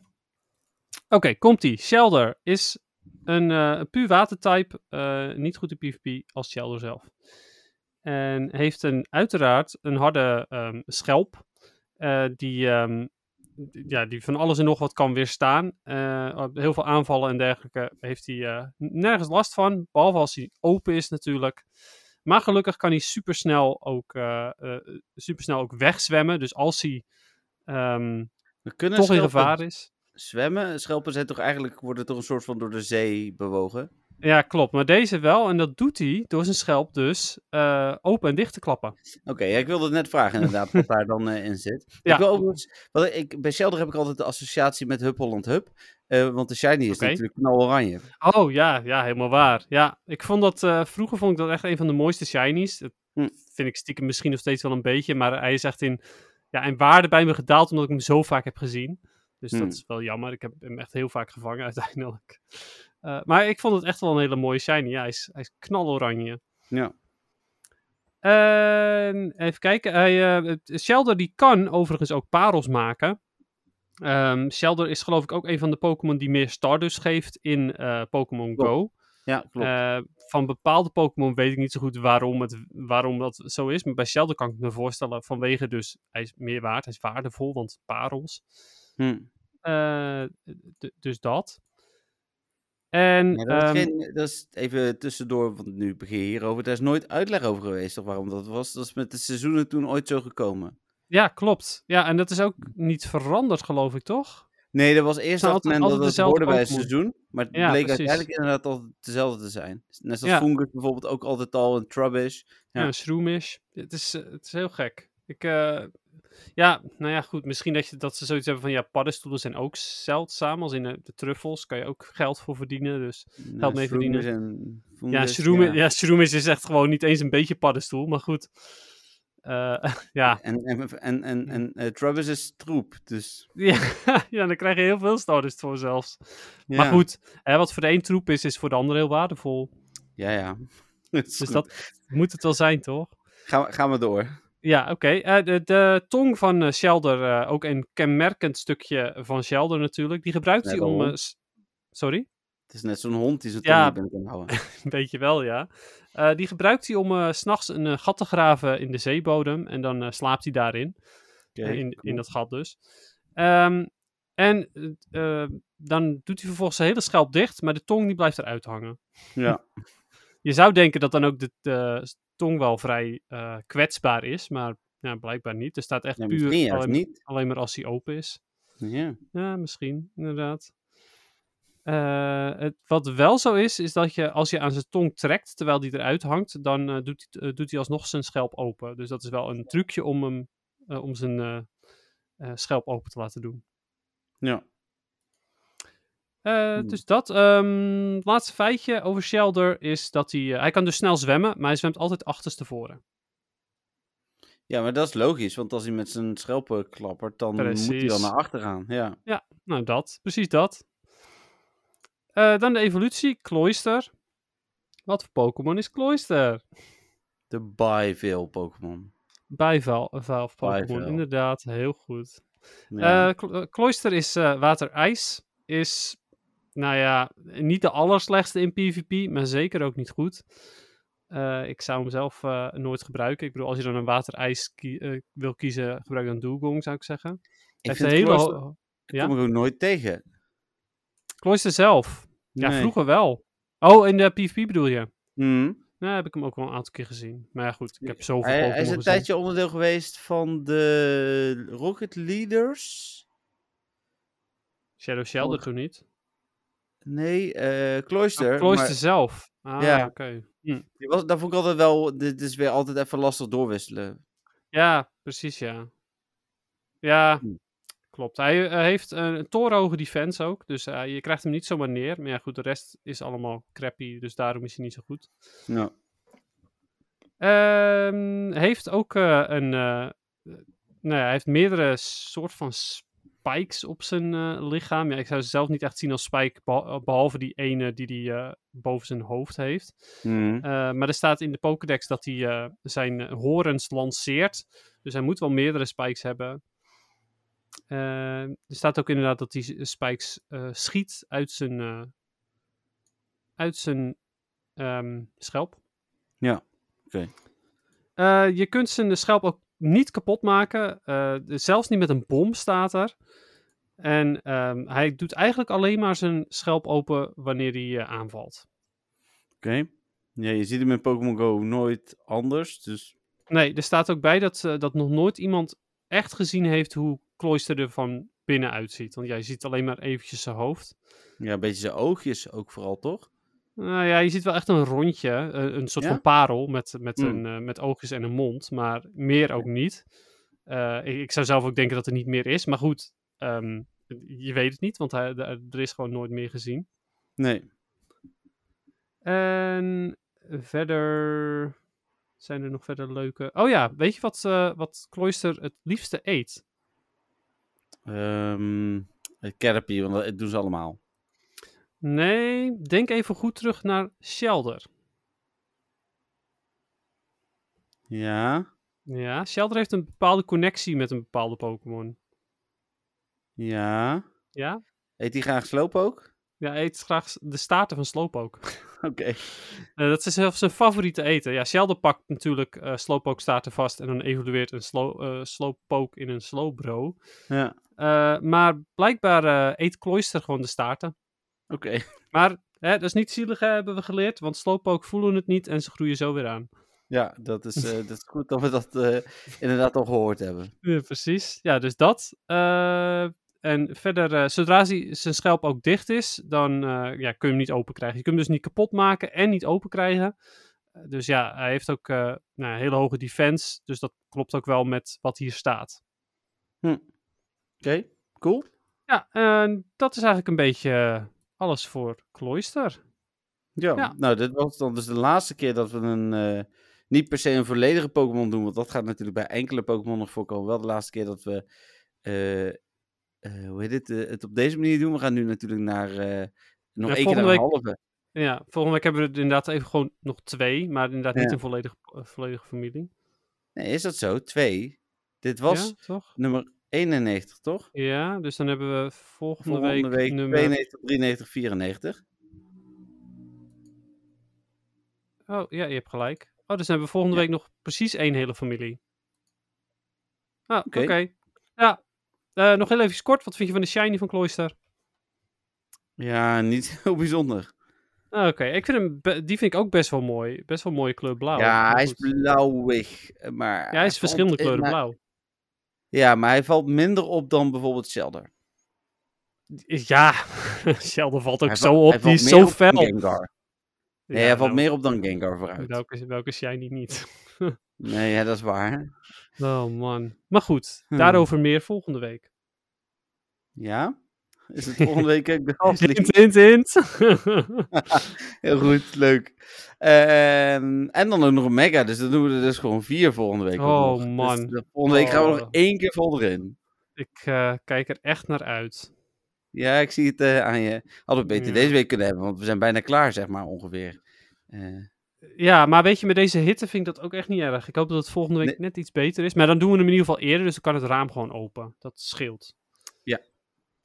Oké, komt-ie. Shelder is een eh, puur watertype. eh, niet goed in PvP als Shelder zelf. En heeft een, uiteraard een harde ehm, schelp. die, ehm, ja, die van alles en nog wat kan weerstaan. Eh, heel veel aanvallen en dergelijke heeft hij eh, nergens last van. Behalve als hij open is natuurlijk. Maar gelukkig kan hij supersnel ook, eh, supersnel ook wegzwemmen. Dus als hij ehm, We kunnen toch in gevaar is. zwemmen. Schelpen zijn toch eigenlijk, worden toch een soort van door de zee bewogen? Ja, klopt. Maar deze wel. En dat doet hij door zijn schelp dus eh, open en dicht te klappen. Oké, ja, ik wilde het net vragen inderdaad wat daar dan eh, in zit. [laughs] Ja. Ik wil overigens, wat ik, bij Shelter heb ik altijd de associatie met Hup Holland Hup. eh, want de shiny is natuurlijk knaloranje. Oh ja, ja, helemaal waar. Ja, ik vond dat, vroeger vond ik dat echt een van de mooiste shinies. Dat Hm. vind ik stiekem misschien nog steeds wel een beetje. Maar hij is echt in, ja, in waarde bij me gedaald omdat ik hem zo vaak heb gezien. Dus Hm. dat is wel jammer. Ik heb hem echt heel vaak gevangen uiteindelijk. Eh, maar ik vond het echt wel een hele mooie shiny. Ja, hij is, hij is knaloranje. Ja. En even kijken. Hij, eh, Shelder die kan overigens ook parels maken. Ehm Shelder is geloof ik ook een van de Pokémon die meer Stardust geeft in eh, Pokémon. Go. Ja, klopt. Van bepaalde Pokémon weet ik niet zo goed waarom, het, waarom dat zo is. Maar bij Shelder kan ik me voorstellen vanwege dus, hij is meer waard, hij is waardevol, want parels. Hm. Dus dat. En dat, is ehm, geen, dat is even tussendoor, want nu begin je hierover. Daar is nooit uitleg over geweest, toch waarom dat was. Dat is met de seizoenen toen ooit zo gekomen. ja, klopt. Ja, en dat is ook niet veranderd, geloof ik, toch? Nee, dat was eerst altijd- men dat het dezelfde hoorde bij het seizoen. Maar het Ja, bleek precies. uiteindelijk inderdaad altijd hetzelfde te zijn. Net zoals Ja. Fungus bijvoorbeeld ook altijd al een Trubbish. Ja, Ja. Shroomish. Het is, eh, het is heel gek. Ik, eh, ja, nou ja, goed. Misschien dat, je, dat ze zoiets hebben van, ja, paddenstoelen zijn ook zeldzaam. Als in de, de truffels kan je ook geld voor verdienen. Dus Nou, mee verdienen. en ja, Shroomish, ja. Shroomish is echt gewoon niet eens een beetje paddenstoel. Maar goed. Eh, [laughs] ja. En, en, en, en, en eh, Trubbish is troep, dus... Ja, [laughs] ja, dan krijg je heel veel Stardust voor zelfs. Ja. Maar goed, hè, wat voor de een troep is, is voor de ander heel waardevol. Ja, ja. [laughs] Dus goed. dat moet het wel zijn, toch? Gaan, we, gaan we door. Ja, oké. Eh, de, de tong van eh, Shelder, eh, ook een kenmerkend stukje van Shelder natuurlijk, die gebruikt hij om... sorry? Het is net zo'n hond die zijn Ja. tong binnen kan houden. [laughs] Een beetje wel, ja. Die gebruikt hij om s s'nachts een gat te graven in de zeebodem en dan slaapt hij daarin. Oké, Eh, in, in dat gat dus. Ehm, en dan doet hij vervolgens zijn hele schelp dicht, maar de tong die blijft eruit hangen. Ja. [laughs] Je zou denken dat dan ook de, de tong wel vrij eh, kwetsbaar is, maar ja, blijkbaar niet. Er staat echt ja, puur alleen, niet. alleen maar als hij open is. Ja. Ja, misschien, inderdaad. Eh, het, wat wel zo is, is dat je als je aan zijn tong trekt terwijl die eruit hangt, dan eh, doet, hij- doet hij alsnog zijn schelp open. Dus dat is wel een trucje om hem om zijn schelp open te laten doen. Ja. Eh, Hmm. Dus dat. ehm, laatste feitje over Shelder is dat hij... eh, hij kan dus snel zwemmen, maar hij zwemt altijd achterstevoren. ja, maar dat is logisch, want als hij met zijn schelpen klappert, dan moet hij Precies. naar achter gaan. Ja. Nou, dat. Precies dat. Eh, dan de evolutie. Cloyster. Wat voor Pokémon is Cloyster? De Bivale Pokémon. Bijval, Valve Pokémon, inderdaad. Heel goed. Ja. Clo- Cloyster is water-ijs. Is, nou ja, niet de allerslechtste in PvP, maar zeker ook niet goed. Eh, ik zou hem zelf eh, nooit gebruiken. Ik bedoel, als je dan een water-ijs kie- eh, wil kiezen, gebruik dan Dugong, zou ik zeggen. ik heeft vind hele ik ja? kom er ook nooit tegen. Cloyster zelf. Ja, Nee. vroeger wel. Oh, in de PvP bedoel je? Mhm. Nou, heb ik hem ook wel een aantal keer gezien. Maar ja, goed, ik heb zoveel Hij, hij is een tijdje onderdeel geweest van de Rocket Leaders. Shadow Shelder Oh. toen niet. Nee, eh Cloyster. Oh, Cloyster maar zelf. Ah, Ja. oké. Hm. die was, daar vond ik altijd wel, dit is weer altijd even lastig doorwisselen. Ja, precies, ja. Ja, Hm. klopt. Hij eh, heeft een torenhoge defense ook, dus eh, je krijgt hem niet zomaar neer. Maar ja, goed, de rest is allemaal crappy, dus daarom is hij niet zo goed. Ja. Ehm heeft ook eh, een, eh, nou ja, hij heeft meerdere soort van spikes op zijn eh, lichaam. Ja, ik zou ze zelf niet echt zien als spike, beha- behalve die ene die hij eh, boven zijn hoofd heeft. Mhm. Eh, maar er staat in de Pokédex dat hij eh, zijn eh, horens lanceert. Dus hij moet wel meerdere spikes hebben. Eh, er staat ook inderdaad dat hij spikes eh, schiet uit zijn, eh, uit zijn ehm, schelp. Ja, oké. Eh, je kunt zijn schelp ook niet kapot maken. eh, zelfs niet met een bom staat er. En ehm, hij doet eigenlijk alleen maar zijn schelp open wanneer hij eh, aanvalt. Oké. Ja, je ziet hem in Pokémon Go nooit anders, dus... Nee, er staat ook bij dat, eh, dat nog nooit iemand echt gezien heeft hoe Cloyster er van binnen uitziet. Want jij ziet alleen maar eventjes zijn hoofd. Ja, een beetje zijn oogjes ook vooral, toch? Nou ja, je ziet wel echt een rondje, eh, een soort Ja? van parel met, met, Hmm. een, eh, met oogjes en een mond, maar meer ook niet. Eh, ik, ik zou zelf ook denken dat er niet meer is, maar goed, ehm, je weet het niet, want hij, er is gewoon nooit meer gezien. Nee. En verder zijn er nog verder leuke... Oh ja, weet je wat, eh wat Cloister het liefste eet? Ehm het Caterpie, want dat doen ze allemaal. Nee, denk even goed terug naar Shelder. Ja. Ja, Shelder heeft een bepaalde connectie met een bepaalde Pokémon. Ja. Ja? Eet hij graag sloop ook? Ja, eet graag de staarten van Slowpoke. [laughs] Oké. Eh, dat is zelfs zijn favoriete eten. Ja, Shelder pakt natuurlijk eh Slowpoke staarten vast en dan evolueert een slow, eh, Slowpoke in een Slowbro. Ja. Maar blijkbaar eet Cloyster gewoon de staarten. Oké. [laughs] Maar hè, dat is niet zielig, hè, hebben we geleerd, want Slowpoke voelen het niet en ze groeien zo weer aan. Ja, dat is, eh, dat is goed dat we dat eh, inderdaad al gehoord hebben. Ja, precies. Ja, dus dat. Eh, en verder, eh, zodra zijn schelp ook dicht is, dan eh, ja, kun je hem niet open krijgen. Je kunt hem dus niet kapot maken en niet open krijgen. Eh, dus ja, hij heeft ook eh, nou, een hele hoge defense. Dus dat klopt ook wel met wat hier staat. Oké, cool. Ja, dat is eigenlijk een beetje eh, alles voor Cloyster. Ja, Ja. nou, dit was dan dus de laatste keer dat we een, eh, niet per se een volledige Pokémon doen, want dat gaat natuurlijk bij enkele Pokémon nog voorkomen. Wel de laatste keer dat we, eh, eh, hoe heet het, het op deze manier doen. We gaan nu natuurlijk naar, nog Ja, één keer naar een halve. Ja, volgende week hebben we er inderdaad even gewoon nog twee, maar inderdaad niet een volledige, volledige familie. Nee, is dat zo? Twee. Dit was Ja, toch? nummer 91, toch? Ja, dus dan hebben we volgende, Volgende week, nummer... 92, 93, 94. Oh, ja, je hebt gelijk. Oh, dus dan hebben we volgende Ja. week nog precies één hele familie. Ah, oké. Ja, eh, nog heel even kort. Wat vind je van de shiny van Cloyster? Ja, niet [laughs] heel bijzonder. Ah, oké, ik vind hem, die vind ik ook best wel mooi. Best wel mooie kleur blauw. ja, hij is blauwig. eh, Maar Ja, hij is verschillende kleuren maar- blauw. Ja, maar hij valt minder op dan bijvoorbeeld Shelder. Ja, [laughs] Sheldon valt ook Hij zo op. hij Die valt is meer zo op dan fel. Gengar. Nee, Ja, hij valt nou, meer op dan Gengar vooruit. Welke, welke shiny niet? [laughs] Nee, ja, dat is waar. Oh man. Maar goed, Hmm. daarover meer volgende week. Ja? Is het volgende week ook de gastlied? Hint, hint, hint. Heel goed, leuk. Ehm, en dan ook nog een mega, dus dan doen we er dus gewoon vier volgende week. Oh. Dus man. de volgende week gaan we nog Oh. één keer vol erin. ik eh, kijk er echt naar uit. Ja, ik zie het eh, aan je. Hadden we beter Ja. deze week kunnen hebben, want we zijn bijna klaar, zeg maar, ongeveer. Eh, Ja, maar weet je, met deze hitte vind ik dat ook echt niet erg. Ik hoop dat het volgende week Nee. net iets beter is. Maar dan doen we hem in ieder geval eerder, dus dan kan het raam gewoon open. Dat scheelt.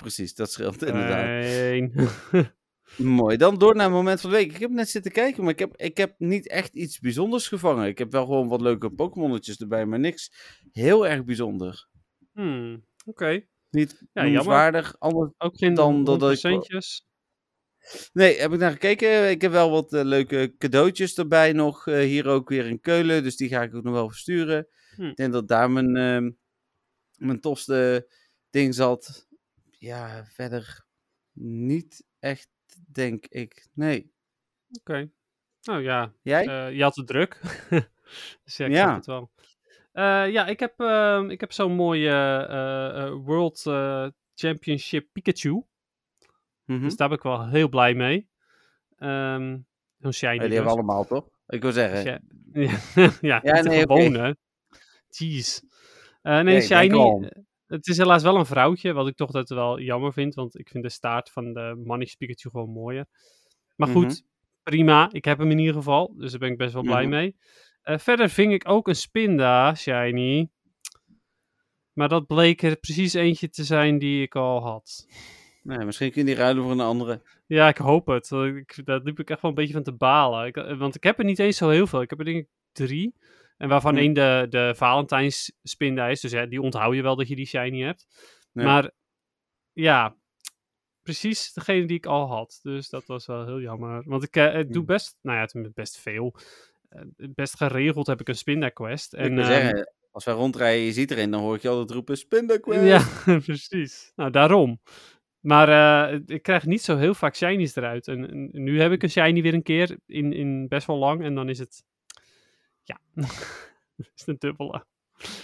Precies, dat scheelt inderdaad. Fijn. [laughs] Mooi, dan door naar het moment van de week. Ik heb net zitten kijken, maar ik heb, ik heb niet echt iets bijzonders gevangen. Ik heb wel gewoon wat leuke Pokémonnetjes erbij, maar niks heel erg bijzonder. Hmm, Oké. Niet Ja, noemenswaardig. Anders... Ook geen Dan dat ik-. Nee, heb ik naar gekeken. Ik heb wel wat eh, leuke cadeautjes erbij nog. eh, hier ook weer in Keulen, dus die ga ik ook nog wel versturen. Hm. Ik denk dat daar mijn, ehm, mijn tofste ding zat. Ja, verder niet echt, denk ik. Nee. Oké. Nou ja, Jij? eh, je had het druk. [laughs] dus ja, ik Ja. het wel. Eh, ja, ik heb, ehm, ik heb zo'n mooie eh, World Championship Pikachu. Mhm. Dus daar ben ik wel heel blij mee. Ehm Zo'n shiny dus. hebben we allemaal, toch? Ik wil zeggen. Ja, [laughs] [laughs] ja, ja, nee, gewone. Jeez. Nee, Nee, Shiny. Het is helaas wel een vrouwtje, wat ik toch dat wel jammer vind. Want ik vind de staart van de mannetjes Pikachu gewoon mooier. Maar goed, Mhm. prima. Ik heb hem in ieder geval. Dus daar ben ik best wel blij Mhm. mee. Eh, verder ving ik ook een Spinda Shiny. Maar dat bleek er precies eentje te zijn die ik al had. Nee, misschien kun je die ruilen voor een andere. Ja, ik hoop het. Ik, daar liep ik echt wel een beetje van te balen. Ik, eh, want ik heb er niet eens zo heel veel. Ik heb er denk ik drie. En waarvan één de, de Valentijns spinda is. Dus ja, die onthoud je wel dat je die shiny hebt. Ja. Maar ja, precies degene die ik al had. Dus dat was wel heel jammer. Want ik eh, doe best, nou ja, best veel. Eh, best geregeld heb ik een spinda quest. ik En, wil ehm, zeggen, als wij rondrijden, je ziet erin, dan hoor ik je altijd roepen, Spinda Quest. ja, [laughs] precies. Nou, daarom. Maar eh, ik krijg niet zo heel vaak shinies eruit. En, en nu heb ik een shiny weer een keer in, in best wel lang. En dan is het... Ja, [laughs] is het een dubbele.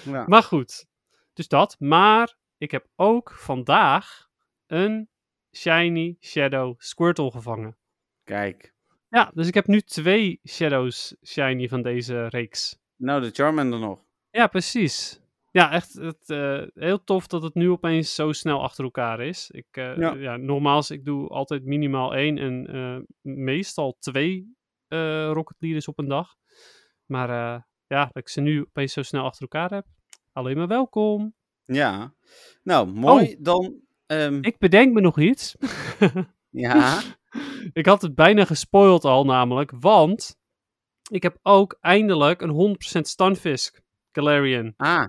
Ja. Maar goed, dus dat. Maar ik heb ook vandaag een shiny Shadow Squirtle gevangen. Kijk. Ja, dus ik heb nu twee Shadows shiny van deze reeks. Nou, de Charmander nog. Ja, precies. Ja, echt het, eh, heel tof dat het nu opeens zo snel achter elkaar is. Ik, eh, Ja. ja. nogmaals, ik doe altijd minimaal één en eh, meestal twee Rocket Leaders op een dag. Maar eh, ja, dat ik ze nu opeens zo snel achter elkaar heb. Alleen maar welkom. Ja. Nou, mooi. Dan, ehm, Ik bedenk me nog iets. ja. [laughs] ik had het bijna gespoild al namelijk, want ik heb ook eindelijk een 100% Stunfisk Galarian. Ah,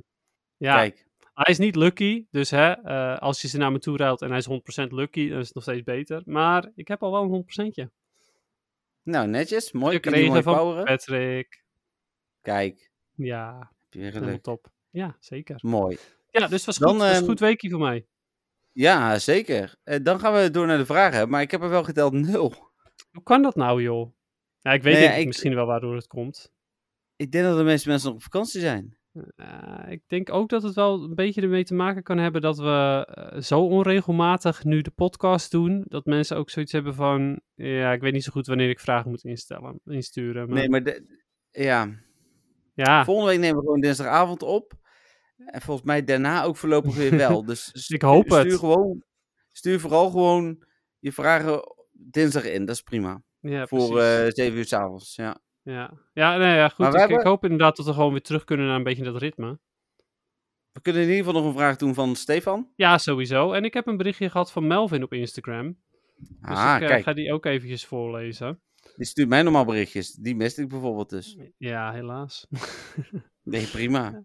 Ja, kijk. hij is niet lucky, dus hè, eh, als je ze naar me toe ruilt en hij is 100% lucky, dan is het nog steeds beter. Maar ik heb al wel een 100%. Nou, netjes. Mooi. Kun je van poweren? Patrick. Kijk. Ja, helemaal top. Ja, zeker. Mooi. Ja, dus was Dan, goed. Was een ehm, goed weekje voor mij. Ja, zeker. Eh, dan gaan we door naar de vragen. Maar ik heb er wel geteld nul. Hoe kan dat nou, joh? Ja, ik weet Nee, denk ik ik- misschien wel waardoor het komt. Ik denk dat de meeste mensen nog op vakantie zijn. Eh, ik denk ook dat het wel een beetje ermee te maken kan hebben dat we eh, zo onregelmatig nu de podcast doen, dat mensen ook zoiets hebben van, ja, ik weet niet zo goed wanneer ik vragen moet instellen, insturen. Maar, Nee, maar de, ja. Ja, volgende week nemen we gewoon dinsdagavond op. En volgens mij daarna ook voorlopig weer wel. [laughs] Dus Ik hoop stuur het. Gewoon, stuur vooral gewoon je vragen dinsdag in. Dat is prima. ja, Voor precies. eh 7 uur s'avonds. Ja. ja, ja, nee, ja goed. Ik, hoop inderdaad dat we gewoon weer terug kunnen naar een beetje dat ritme. We kunnen in ieder geval nog een vraag doen van Stefan. Ja, sowieso. En ik heb een berichtje gehad van Melvin op Instagram. Dus ah, ik eh, ga die ook eventjes voorlezen. Die stuurt mij normaal berichtjes. Die miste ik bijvoorbeeld dus. Ja, helaas. [laughs] Nee, prima.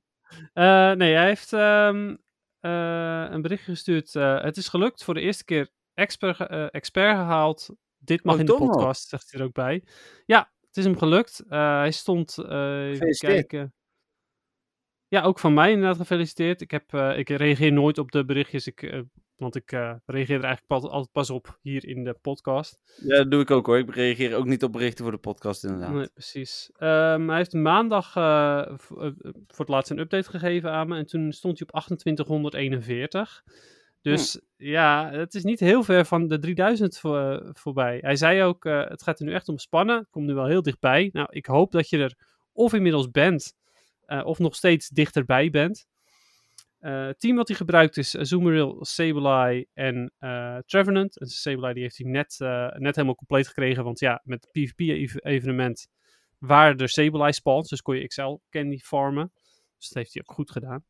Eh, nee, hij heeft ehm, eh, een berichtje gestuurd. eh, het is gelukt voor de eerste keer expert, expert gehaald. Dit mag Oh, in de podcast, zegt hij er ook bij. Ja, het is hem gelukt. Hij stond, even kijken. Ja, ook van mij inderdaad gefeliciteerd. Ik, heb, ik reageer nooit op de berichtjes, ik, want ik eh, reageer er eigenlijk pas, altijd pas op hier in de podcast. Ja, dat doe ik ook hoor. Ik reageer ook niet op berichten voor de podcast inderdaad. Nee, precies. Ehm, hij heeft maandag eh, eh, voor het laatst een update gegeven aan me. En toen stond hij op 2841. Dus ja, het is niet heel ver van de 3000 voor, voorbij. Hij zei ook, het gaat er nu echt om spannen. Komt nu wel heel dichtbij. Nou, ik hoop dat je er of inmiddels bent, of nog steeds dichterbij bent. Eh, het team wat hij gebruikt is Azumarill, Sableye en eh Trevenant. En Sableye die heeft hij net, eh, net helemaal compleet gekregen. Want ja, met het PvP-evenement waren er Sableye spawns. Dus kon je XL candy farmen. Dus dat heeft hij ook goed gedaan.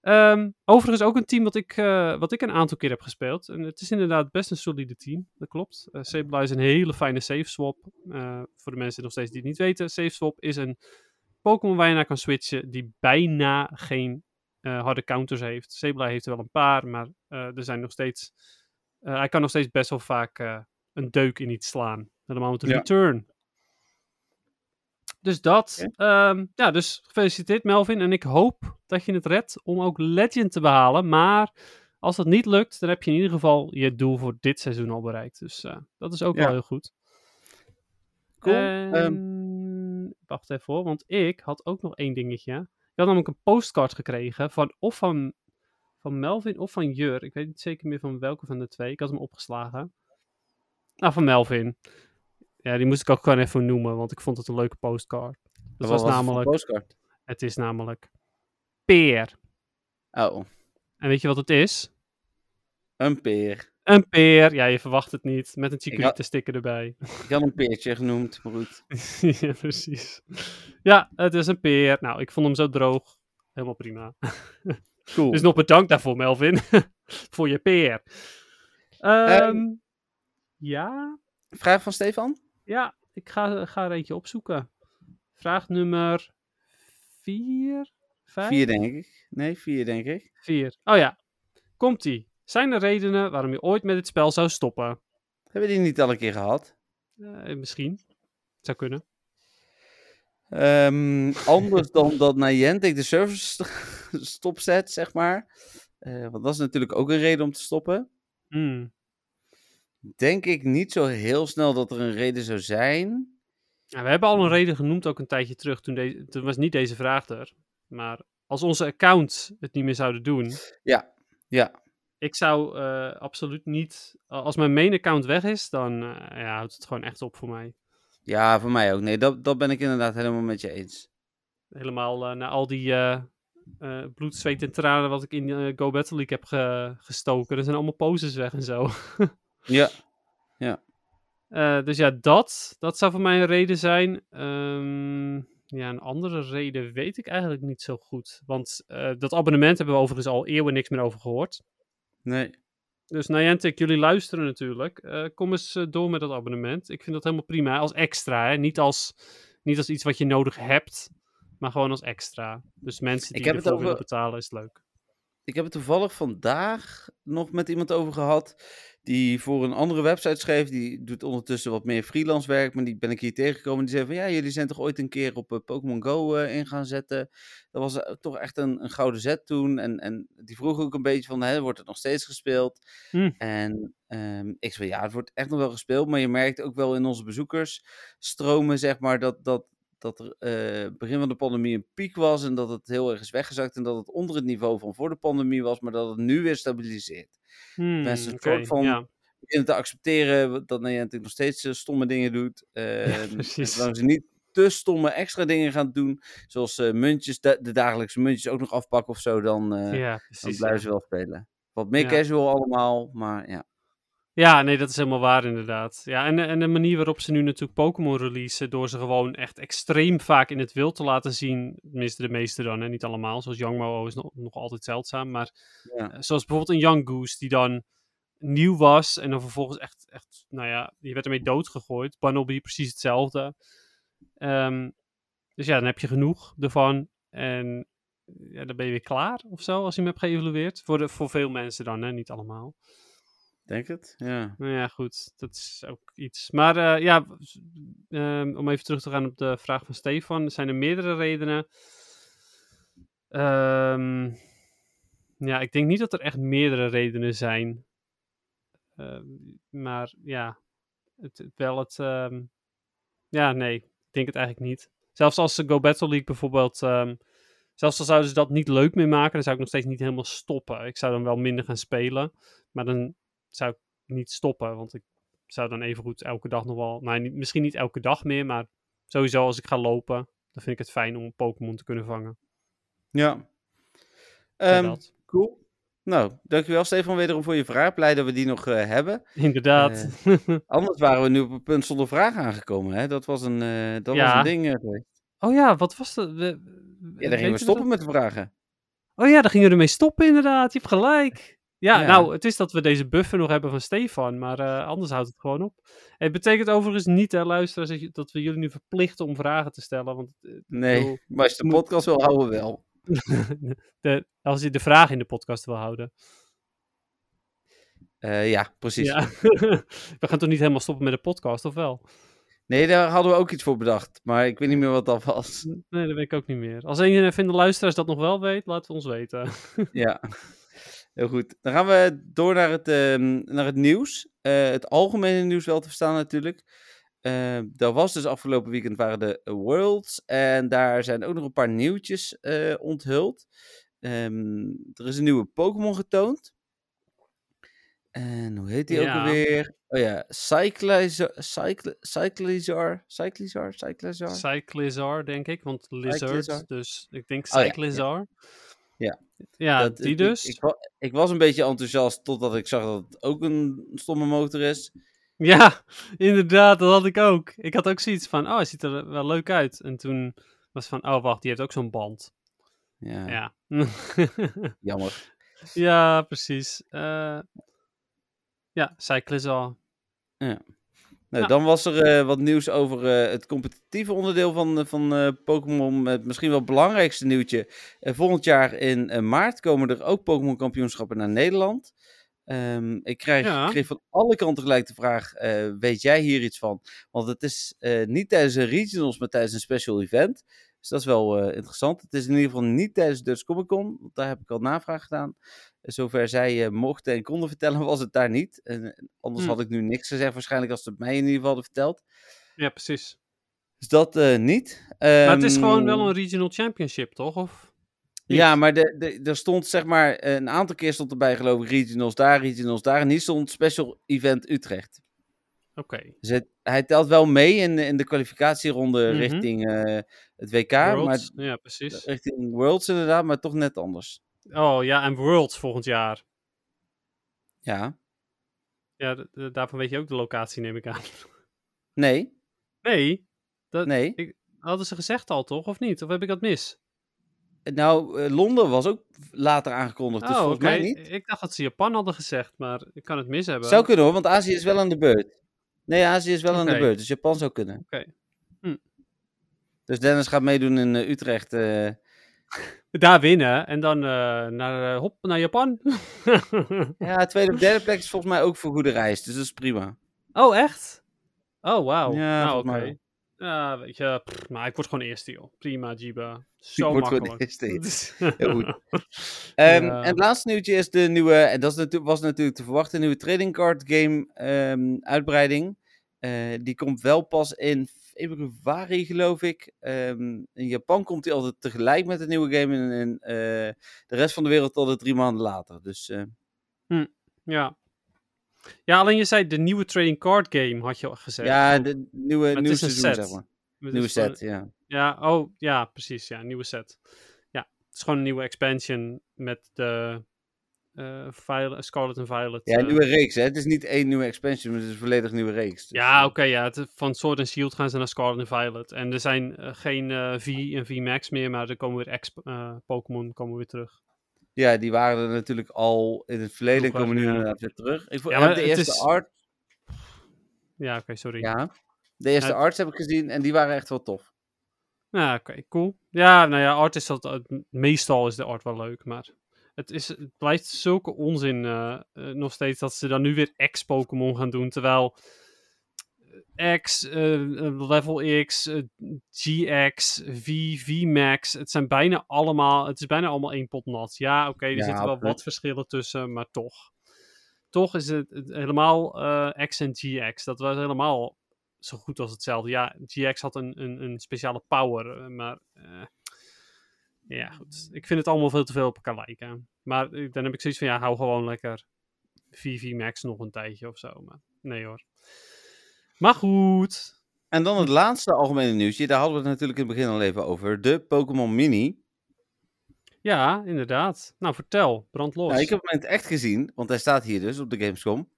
Ehm, overigens ook een team wat ik, eh, wat ik een aantal keer heb gespeeld. En het is inderdaad best een solide team. Dat klopt. Uh, Sableye is een hele fijne save swap. Eh, voor de mensen nog steeds die het niet weten. Save swap is een Pokémon waar je naar kan switchen die bijna geen eh, harde counters heeft. Sableye heeft er wel een paar, maar eh, er zijn nog steeds... eh, hij kan nog steeds best wel vaak een deuk in iets slaan. Helemaal met een Ja. return. Dus dat. Ehm, ja, dus gefeliciteerd Melvin. En ik hoop dat je het redt om ook Legend te behalen. Maar als dat niet lukt, dan heb je in ieder geval je doel voor dit seizoen al bereikt. Dus dat is ook Ja. wel heel goed. Cool. Ehm, Wacht even hoor, want ik had ook nog één dingetje. Ik had namelijk een postcard gekregen van of van, van Melvin of van Jur. Ik weet niet zeker meer van welke van de twee. Ik had hem opgeslagen. Nou, van Melvin. Ja, die moest ik ook gewoon even noemen, want ik vond het een leuke postcard. Dat was het namelijk, postcard? het is namelijk peer. Oh, En weet je wat het is? een peer. Een peer. Ja, je verwacht het niet. Met een had- Chikorita sticker erbij. Ik had een peertje genoemd, maar goed. [laughs] ja, precies. Ja, het is een peer. Nou, ik vond hem zo droog. Helemaal prima. [laughs] Cool. Dus nog bedankt daarvoor, Melvin. [laughs] voor je peer. Ehm, ja, Vraag van Stefan? ja, ik ga, ga er eentje opzoeken. Vraag nummer 4? Vier, denk ik. Nee, vier, denk ik. 4. Oh ja, komt-ie. Zijn er redenen waarom je ooit met het spel zou stoppen? Hebben we die niet al een keer gehad? Eh, misschien. Zou kunnen. Ehm, [laughs] anders dan dat Niantic de service st- [laughs] stopzet, zeg maar. Eh, want dat is natuurlijk ook een reden om te stoppen. Hmm. denk ik niet zo heel snel dat er een reden zou zijn. Ja, we hebben al een reden genoemd ook een tijdje terug. Toen, deze, toen was niet deze vraag er. Maar als onze accounts het niet meer zouden doen. Ja, ja. Ik zou eh, absoluut niet. Als mijn main account weg is, dan eh, ja, houdt het gewoon echt op voor mij. Ja, voor mij ook. Nee, dat, dat ben ik inderdaad helemaal met je eens. Helemaal eh, na al die bloed, zweet en tranen wat ik in Go Battle League heb ge- gestoken. Er zijn allemaal poses weg en zo. [laughs] Ja, Eh, dus ja, dat, dat zou voor mij een reden zijn. Ehm, ja, een andere reden weet ik eigenlijk niet zo goed. Want dat abonnement hebben we overigens al eeuwen niks meer over gehoord. Nee. Dus Niantic, jullie luisteren natuurlijk. Eh, kom eens eh, door met dat abonnement. Ik vind dat helemaal prima. Als extra, hè? Niet, als, niet als iets wat je nodig hebt, maar gewoon als extra. Dus mensen die ervoor over- willen betalen, is leuk. Ik heb het toevallig vandaag nog met iemand over gehad. Die voor een andere website schreef. Die doet ondertussen wat meer freelance werk. Maar die ben ik hier tegengekomen. Die zei van ja, jullie zijn toch ooit een keer op eh, Pokémon Go eh, in gaan zetten. Dat was eh, toch echt een, een gouden zet toen. En, en die vroeg ook een beetje van, hè, wordt het nog steeds gespeeld? Hm. En ehm, ik zei ja, het wordt echt nog wel gespeeld. Maar je merkt ook wel in onze bezoekersstromen, zeg maar, dat, dat, dat er eh, begin van de pandemie een piek was. En dat het heel erg is weggezakt. En dat het onder het niveau van voor de pandemie was. Maar dat het nu weer stabiliseert. Hmm, Mensen een oké, soort van- Ja, beginnen te accepteren dat Niantic nog steeds eh, stomme dingen doet. [laughs] Ehm, precies. Zolang ze niet te stomme extra dingen gaan doen, zoals muntjes, de, de dagelijkse muntjes ook nog afpakken of zo, dan, dan blijven ze wel spelen. Wat meer casual allemaal, maar ja. Ja, nee, dat is helemaal waar inderdaad. Ja, en, en de manier waarop ze nu natuurlijk Pokémon releasen, door ze gewoon echt extreem vaak in het wild te laten zien, tenminste de meeste dan, hè, niet allemaal, zoals Youngmo is nog, nog altijd zeldzaam, maar Ja. eh, zoals bijvoorbeeld een Young Goose die dan nieuw was en dan vervolgens echt, echt nou ja, je werd ermee doodgegooid. Bunnelby precies hetzelfde. Ehm, dus ja, dan heb je genoeg ervan en ja, dan ben je weer klaar of zo, als je hem hebt geëvalueerd. Voor, de, voor veel mensen dan, hè, niet allemaal. Denk het? Ja. Nou ja, goed. Dat is ook iets. Maar eh, ja, ehm, om even terug te gaan op de vraag van Stefan. Er zijn er meerdere redenen. Ehm, ja, ik denk niet dat er echt meerdere redenen zijn. Ehm, maar ja, het, wel het... ja, nee, ik denk het eigenlijk niet. Zelfs als ze Go Battle League bijvoorbeeld... zelfs al zouden ze dat niet leuk meer maken, dan zou ik nog steeds niet helemaal stoppen. Ik zou dan wel minder gaan spelen. Maar dan zou ik niet stoppen. Want ik zou dan even goed elke dag nog wel. Nou, niet, misschien niet elke dag meer, maar sowieso als ik ga lopen, dan vind ik het fijn om een Pokémon te kunnen vangen. Ja. Ehm, cool. Nou, dankjewel Stefan wederom voor je vraag. Blij dat we die nog eh, hebben. Inderdaad. Anders waren we nu op een punt zonder vraag aangekomen. Hè? Dat was een, eh, dat was een ding. eh, geweest. oh ja, wat was dat? We, ja, daar gingen we stoppen met de vragen. Oh ja, daar gingen we ermee stoppen inderdaad. Je hebt gelijk. Ja, Ja. nou, het is dat we deze buffer nog hebben van Stefan, maar eh, anders houdt het gewoon op. Het betekent overigens niet, hè, luisteraars, dat, je- dat we jullie nu verplichten om vragen te stellen. Want eh, Nee, bedoel- maar als je de moet- podcast wil houden, wel. [laughs] de, als je de vraag in de podcast wil houden. Eh, ja, precies. Ja. [laughs] we gaan toch niet helemaal stoppen met de podcast, of wel? Nee, daar hadden we ook iets voor bedacht. Maar ik weet niet meer wat dat was. Nee, dat weet ik ook niet meer. Als een van de luisteraars dat nog wel weet, laat het ons weten. Ja, [laughs] heel goed. Dan gaan we door naar het, ehm, naar het nieuws. Eh, het algemene nieuws wel te verstaan natuurlijk. Daar was dus afgelopen weekend waren de Worlds. En daar zijn ook nog een paar nieuwtjes eh, onthuld. Ehm, er is een nieuwe Pokémon getoond. En hoe heet die ook alweer? Oh ja, Cyclizar, Cycl Cyclizar, Cyclizar, Cyclizar. Cyclizar, denk ik, want lizard, Cyclizar. dus ik denk Oh ja, ja. Cyclizar. Ja. Ja, Dat- die dus. Ik, ik was een beetje enthousiast totdat ik zag dat het ook een stomme motor is. Ja, [laughs] inderdaad, dat had ik ook. Ik had ook zoiets van, oh, hij ziet er wel leuk uit. En toen was van, oh, wacht, die heeft ook zo'n band. Ja, Ja. [laughs] jammer. ja, precies. Eh, ja, Cyclizar. Nou. Dan was er eh, wat nieuws over eh, het competitieve onderdeel van, eh, van Pokémon. Het misschien wel belangrijkste nieuwtje. Volgend jaar in maart komen er ook Pokémon kampioenschappen naar Nederland. Ehm, ik krijg, Ja. kreeg van alle kanten gelijk de vraag, weet jij hier iets van? Want het is niet tijdens een regionals, maar tijdens een special event. Dus dat is wel interessant. Het is in ieder geval niet tijdens Dutch Comic Con, want daar heb ik al navraag gedaan. Zover zij eh, mochten en konden vertellen, [laughs] was het daar niet. En, anders Hm. had ik nu niks gezegd, waarschijnlijk als ze het mij in ieder geval hadden verteld. Ja, precies. Dus dat eh, niet. Maar het is gewoon wel Ehm, een regional championship, toch? Of? Ja, maar de, de, er stond zeg maar een aantal keer stond erbij geloof ik regionals daar, regionals daar. En hier stond special event Utrecht. Oké. Dus het- hij telt wel mee in, de- in de kwalificatieronde Mhm. richting eh, het WK. Maar ja, precies. richting Worlds inderdaad, maar toch net anders. Oh ja, en Worlds volgend jaar. Ja. Ja, daarvan weet je ook de locatie, neem ik aan. [laughs] Nee. Nee, dat Nee. hadden ze gezegd al, toch? Of niet? Of heb ik dat mis? Nou, eh, Londen was ook later aangekondigd, dus oh, volgens mij niet. Ik dacht dat ze Japan hadden gezegd, maar ik kan het mis hebben. Zou kunnen hoor, want Azië is wel aan de beurt. Nee, Azië is wel aan de beurt, dus Japan zou kunnen. Oké. Hm. Dus Dennis gaat meedoen in eh, Utrecht. eh. [laughs] Daar winnen en dan eh, naar, eh, hop, naar Japan. [laughs] Ja, tweede of derde plek is volgens mij ook voor goede reis, dus dat is prima. oh, echt? Oh, wauw. Ja, nou, oké. Ja, weet je, pff, maar ik word gewoon eerste, joh. Prima, Jiba. [laughs] Zo word gewoon makkelijk. eerste, Heel goed. Ehm, Ja. En het laatste nieuwtje is de nieuwe, en dat was natuurlijk te verwachten, nieuwe trading card game ehm, uitbreiding. Eh, die komt wel pas in februari, geloof ik. Ehm, in Japan komt die altijd tegelijk met de nieuwe game en eh, de rest van de wereld altijd drie maanden later. Dus eh, Ja. Ja, alleen je zei de nieuwe trading card game, had je al gezegd. ja, de nieuwe, nieuwe seizoen, set. zeg maar. Nieuwe gewoon- set, ja. Ja, oh, ja, precies. Ja, nieuwe set. Ja, het is gewoon een nieuwe expansion met de eh Violet, Scarlet en Violet. Ja, eh, een nieuwe reeks, hè. Het is niet één nieuwe expansion, maar het is een volledig nieuwe reeks. Dus, Ja, eh, oké, ja. Het, van Sword and Shield gaan ze naar Scarlet en Violet. En er zijn eh, geen eh, V en V Max meer, maar er komen weer X eh, Pokémon komen weer terug. Ja, die waren er natuurlijk al in het verleden en komen nu inderdaad weer terug. Ik Ja, de eerste is- art Ja, oké, sorry. Ja, de eerste arts heb ik gezien en die waren echt wel tof. Ja, oké, cool. Ja, nou ja, art is dat, eh, meestal is de art wel leuk, maar het, is, het blijft zulke onzin eh, eh, nog steeds dat ze dan nu weer X-Pokémon gaan doen, terwijl X, eh, eh, Level X, GX, V, VMAX, het zijn bijna allemaal, het is bijna allemaal één pot nat. Ja, oké, er Ja, zitten wel wat verschillen tussen, maar toch. Toch is het, het helemaal X en GX, dat was helemaal zo goed als hetzelfde. Ja, GX had een, een, een speciale power, maar ja, goed. Ik vind het allemaal veel te veel op elkaar lijken. Maar eh, dan heb ik zoiets van, ja, hou gewoon lekker VV Max nog een tijdje of zo. Maar nee hoor. Maar goed. En dan het laatste algemene nieuwsje, daar hadden we het natuurlijk in het begin al even over. De Pokémon Mini. Ja, inderdaad. Nou, vertel. Brand los. Nou, ik heb hem echt gezien, want hij staat hier dus op de Gamescom.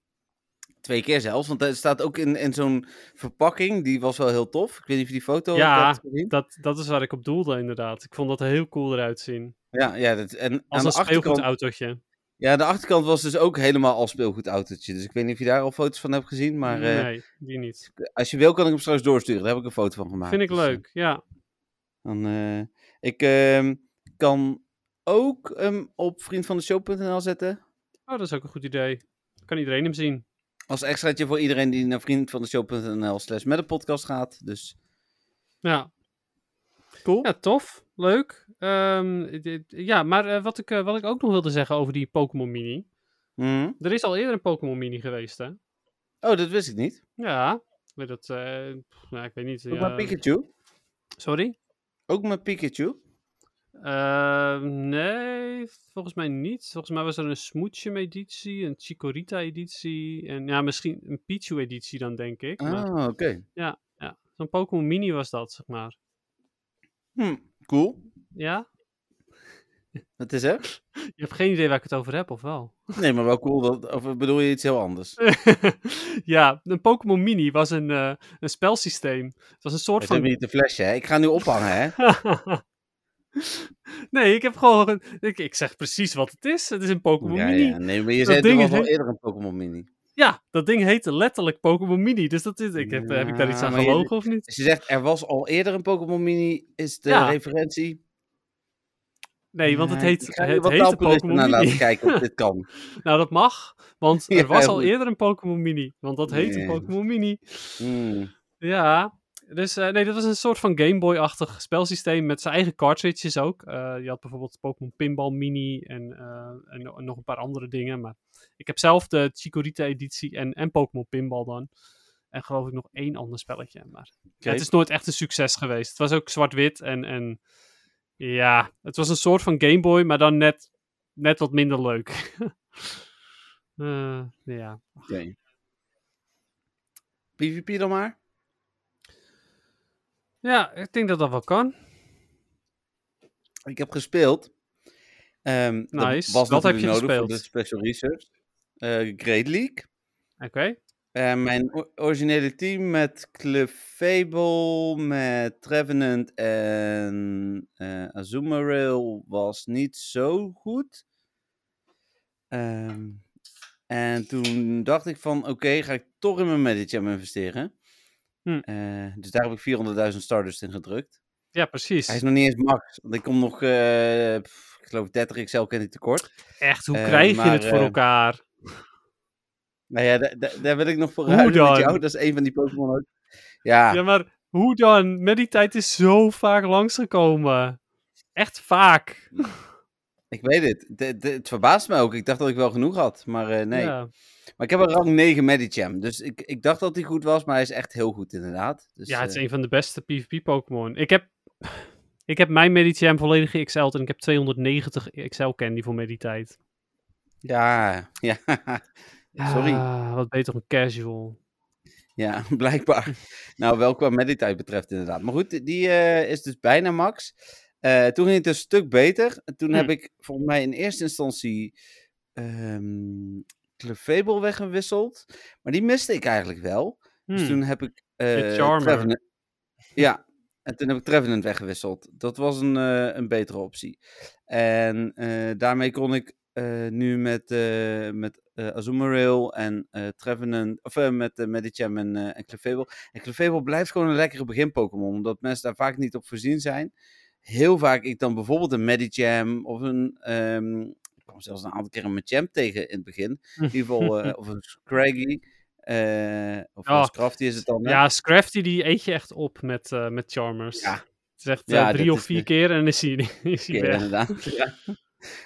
Twee keer zelfs, want hij staat ook in, in zo'n verpakking. Die was wel heel tof. Ik weet niet of je die foto Ja, hebt gezien. dat, dat is waar ik op doelde, inderdaad. Ik vond dat er heel cool eruit zien. Ja, ja dat, en Als aan een de achterkant, speelgoedautootje. ja, de achterkant was dus ook helemaal als speelgoedautootje. Dus ik weet niet of je daar al foto's van hebt gezien. Maar eh, nee, die niet. als je wil, kan ik hem straks doorsturen. Daar heb ik een foto van gemaakt. Vind ik Dus, eh, leuk, ja. Dan, eh, ik ehm, kan ook hem op vriendvandeshow.nl zetten. Oh, dat is ook een goed idee. Kan iedereen hem zien. Als extraatje voor iedereen die naar vriendvandeshow.nl slash met de podcast gaat. Dus Ja. cool. Ja, tof. Leuk. Ehm, dit- ja, maar eh, wat, ik, eh, wat ik ook nog wilde zeggen over die Pokémon Mini. Mhm. Er is al eerder een Pokémon Mini geweest, hè? Oh, dat wist ik niet. Ja. Weet dat, eh, pff, nou, ik weet niet. Ook ja. met Pikachu. Sorry? Ook met Pikachu. Ehm, nee, volgens mij niet. Volgens mij was er een Smoochum-editie, een Chikorita-editie en ja, misschien een Pichu-editie dan, denk ik. Ah, oké. ja, ja. Zo'n Pokémon Mini was dat, zeg maar. Hm, cool. Ja? Wat is er? [laughs] Je hebt geen idee waar ik het over heb, of wel? Nee, maar wel cool. Dat, of bedoel je iets heel anders? [laughs] ja, een Pokémon Mini was een, eh, een spelsysteem. Het was een soort Het is van... niet de flesje, hè? Ik ga nu ophangen, hè? [laughs] [laughs] nee, ik heb gewoon... Ik, ik zeg precies wat het is. Het is een Pokémon Ja, Mini. ja. Nee, maar je Dat zei al heet- eerder een Pokémon Mini. Ja, dat ding heette letterlijk Pokémon Mini. Dus dat is, ik heb, heb ik daar iets aan je- gelogen of niet? Als je zegt er was al eerder een Pokémon Mini, is de referentie. Nee, want het heet, het taalpuristen Pokémon Mini. laten kijken of dit kan. [laughs] Nou, dat mag, want [laughs] er was al eerder een Pokémon Mini. Want dat heette Nee. Pokémon Mini. Hmm. Ja, Dus eh, nee, dat was een soort van Game Boy-achtig spelsysteem met zijn eigen cartridges ook. Eh, je had bijvoorbeeld Pokémon Pinball Mini en, eh, en, no- nog een paar andere dingen. Maar ik heb zelf de Chikorita-editie en, en Pokémon Pinball dan. En geloof ik nog één ander spelletje. Maar ja, het is nooit echt een succes geweest. Het was ook zwart-wit en, en ja, het was een soort van Game Boy, maar dan net, net wat minder leuk. [laughs] Ja. Oké. PvP dan maar? Ja, ik denk dat dat wel kan. Ik heb gespeeld. Dat Nice. was Wat heb je nodig voor gespeeld? de Special Research. Eh Great League. Oké. Eh, mijn originele team met Clefable, met Trevenant en eh Azumarill was niet zo goed. Ehm, en toen dacht ik van, oké, ga ik toch in mijn Medicham investeren. Hm. Eh, dus daar heb ik 400.000 Stardust in gedrukt. Ja, precies. Hij is nog niet eens max, want ik kom nog, eh, pff, ik geloof 30 XL ken ik tekort. Echt, hoe Eh, krijg je het voor elkaar? Nou ja, da- da- daar wil ik nog voor Hoe met dan? jou. Dat is een van die Pokémon ook. Ja, Ja, maar hoe dan? Met die tijd is zo vaak langsgekomen. Echt vaak. Ik weet het. De- de- het verbaast me ook. Ik dacht dat ik wel genoeg had, maar eh, nee. Ja, Maar ik heb een rang 9 Medicham, dus ik, ik dacht dat hij goed was, maar hij is echt heel goed inderdaad. Dus, ja het is eh, een van de beste PvP-Pokémon. Ik heb, ik heb mijn Medicham volledig geXL'd en ik heb 290 XL candy voor Meditijd. ja, [laughs] ja, sorry. Ah, wat beter een casual. Ja, [laughs] blijkbaar. nou, wel qua meditijd betreft inderdaad. Maar goed, die eh, is dus bijna max. Eh, toen ging het een stuk beter. En Toen heb ik volgens mij in eerste instantie ehm Clefable weggewisseld. Maar die miste ik eigenlijk wel. Dus Hmm. toen heb ik... eh Charmer. Ja, en toen heb ik Trevenant weggewisseld. Dat was een, eh, een betere optie. En daarmee kon ik nu met, met Azumarill en Trevenant... Of met Medicham en, en Clefable. En Clefable blijft gewoon een lekkere begin-Pokémon. Omdat mensen daar vaak niet op voorzien zijn. Heel vaak ik dan bijvoorbeeld een Medicham of een... ehm, ik kwam zelfs een aantal keer een Machamp tegen in het begin. In ieder geval, [laughs] eh, of een Scraggy. eh of Oh, een Scrafty is het dan. hè? Ja, Scrafty die eet je echt op met, eh, met Charmers. Ja. Het is echt Ja, drie of vier de- keer en dan is hij, [laughs] is hij weg. inderdaad. [laughs] Ja.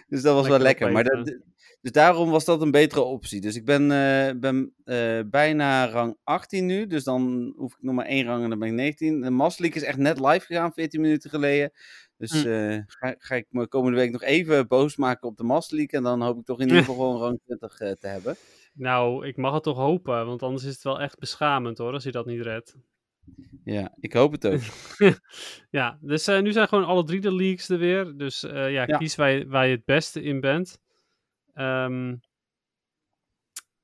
Dus dat was Lekker wel lekker. Maar dat. Dus daarom was dat een betere optie. Dus ik ben, eh, ben eh, bijna rang 18 nu. Dus dan hoef ik nog maar één rang en dan ben ik 19. De League is echt net live gegaan, 14 minuten geleden. Dus Hm. eh, ga, ga ik me komende week nog even boos maken op de League. En dan hoop ik toch in ieder geval gewoon rang 20 eh, te hebben. Nou, ik mag het toch hopen, want anders is het wel echt beschamend hoor, als je dat niet redt. Ja, ik hoop het ook. [laughs] Ja, dus nu zijn gewoon alle drie de leagues er weer. Dus ja, Ja. kies waar je, waar je het beste in bent. Ehm,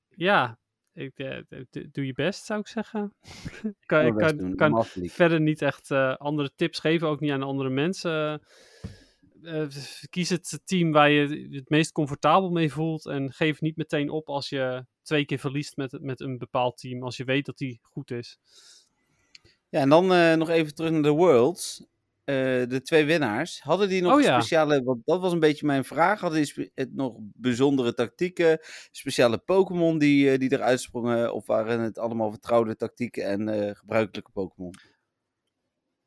ja, ik, eh, doe je best, zou ik zeggen. [laughs] ik kan, ik kan, verder niet echt eh, andere tips geven, ook niet aan andere mensen. Eh, kies het team waar je het meest comfortabel mee voelt. En geef niet meteen op als je twee keer verliest met, met een bepaald team. Als je weet dat die goed is. Ja, en dan eh, nog even terug naar de Worlds. Eh, de twee winnaars. Hadden die nog Oh ja. speciale, want dat was een beetje mijn vraag. Hadden die het nog bijzondere tactieken, speciale Pokémon die, eh, die eruit sprongen? Of waren het allemaal vertrouwde tactieken en eh, gebruikelijke Pokémon?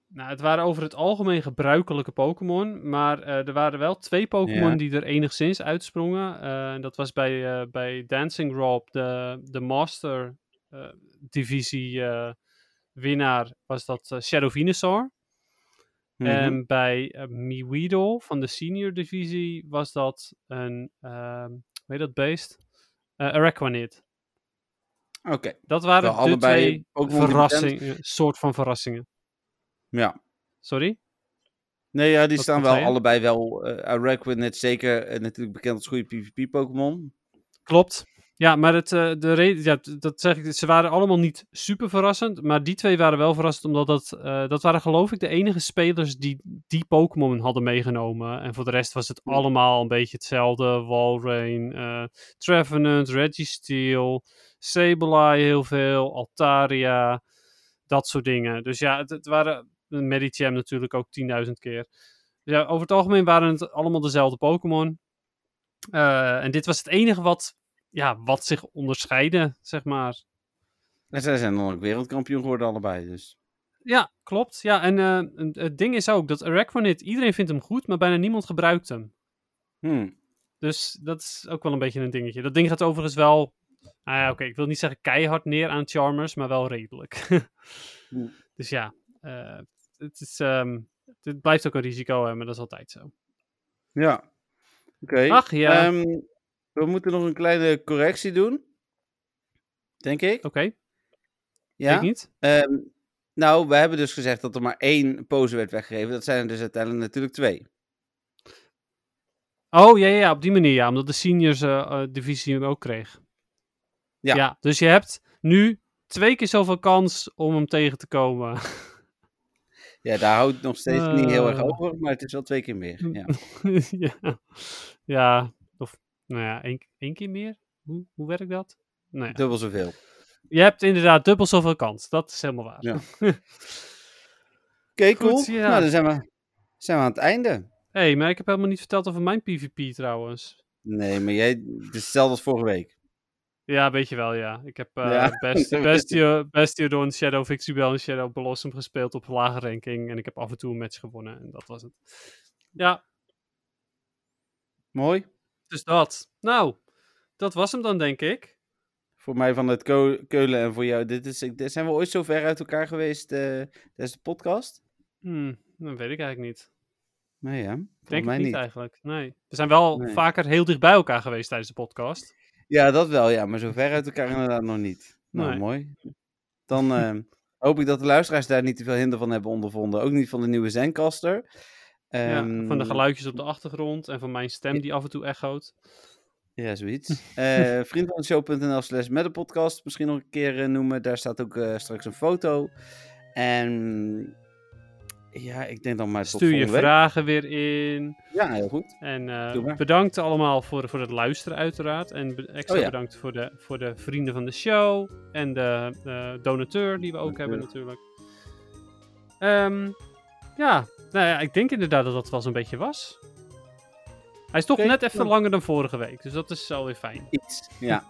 Nou, het waren over het algemeen gebruikelijke Pokémon. Maar er waren wel twee Pokémon Ja. die er enigszins uitsprongen. Eh, dat was bij, bij Dancing Rob, de, de Master Divisie winnaar, was dat Shadow Venusaur. Mhm. En bij eh, Miweedle van de Senior Divisie was dat een, ehm hoe heet dat beest? Eh Araquanid. Oké, Dat waren de allebei twee verrassingen, soort van verrassingen. ja. Sorry? Nee, ja, die Wat- staan wel allebei wel. eh Araquanid zeker eh, natuurlijk bekend als goede PvP-Pokémon. Klopt. Ja, maar het, eh, de reden, ja, dat zeg ik, ze waren allemaal niet super verrassend, maar die twee waren wel verrassend, omdat dat, eh, dat waren geloof ik de enige spelers die die Pokémon hadden meegenomen. En voor de rest was het allemaal een beetje hetzelfde. Walrein, eh Trevenant, Registeel, Sableye heel veel, Altaria, dat soort dingen. Dus ja, het, het waren, Medicham natuurlijk ook 10.000 keer. Dus ja, over het algemeen waren het allemaal dezelfde Pokémon. En dit was het enige wat, ja, wat zich onderscheidde, zeg maar. En zij zijn dan ook wereldkampioen geworden allebei, dus. Ja, klopt. Ja, en eh, het ding is ook dat Araquanid, iedereen vindt hem goed, maar bijna niemand gebruikt hem. Hmm. Dus dat is ook wel een beetje een dingetje. Dat ding gaat overigens wel, nou ja, oké, ik wil niet zeggen keihard neer aan Charmers, maar wel redelijk. [laughs] Hmm. Dus ja, eh, het, is, ehm, het blijft ook een risico hebben, maar dat is altijd zo. Ja. Oké. Ach ja, Ehm, we moeten nog een kleine correctie doen. Denk ik. oké, Ja. ik niet. Ehm, nou, we hebben dus gezegd dat er maar één pose werd weggegeven. Dat zijn er dus uiteindelijk natuurlijk twee. Oh, ja, ja, op die manier, ja, omdat de seniors eh, eh, divisie hem ook kreeg. Ja. dus je hebt nu twee keer zoveel kans om hem tegen te komen. [laughs] Ja, daar houdt nog steeds niet heel erg Eh. over, maar het is wel twee keer meer. Ja. [laughs] ja. ja, nou ja, één, één keer meer? Hoe, hoe werkt dat? Nou ja. Dubbel zoveel. Je hebt inderdaad dubbel zoveel kans. Dat is helemaal waar. Ja. [laughs] Oké, cool. ja. Nou, dan zijn we, zijn we aan het einde. hey, maar ik heb helemaal niet verteld over mijn PvP trouwens. Nee, maar jij, het is hetzelfde als vorige week. Ja, weet je wel, ja. Ik heb eh Ja. Best, [laughs] Bestio, Bastiodon, Shadow Vixubel en Shadow Blossom gespeeld op lage ranking. En ik heb af en toe een match gewonnen. En dat was het. Ja, Mooi. Dus dat. Nou, dat was hem dan, denk ik. Voor mij van het Keulen en voor jou. Dit is, zijn we ooit zo ver uit elkaar geweest eh tijdens de podcast? Hmm, dat weet ik eigenlijk niet. Nee, ja. Denk mij ik niet, niet. eigenlijk. Nee. We zijn wel Nee. vaker heel dicht bij elkaar geweest tijdens de podcast. Ja, dat wel, ja. Maar zo ver uit elkaar inderdaad nog niet. Nou, Nee. mooi. Dan eh, hoop ik dat de luisteraars daar niet te veel hinder van hebben ondervonden. Ook niet van de nieuwe Zencaster. Ja, Ehm, van de geluidjes op de achtergrond en van mijn stem die af en toe echoot. Ja, zoiets. [laughs] Eh vriend van de show.nl slash misschien nog een keer eh, noemen. Daar staat ook eh, straks een foto. En ja, ik denk dan maar Stuur je week. vragen weer in. Ja, heel goed. En bedankt allemaal voor, voor het luisteren uiteraard. En extra Oh ja. bedankt voor de, voor de vrienden van de show. En de donateur die we ook hebben natuurlijk. Ehm, ja, nou ja, ik denk inderdaad dat dat wel zo'n beetje was. Hij is toch net even nou. langer dan vorige week. Dus dat is alweer fijn. Iets. Ja.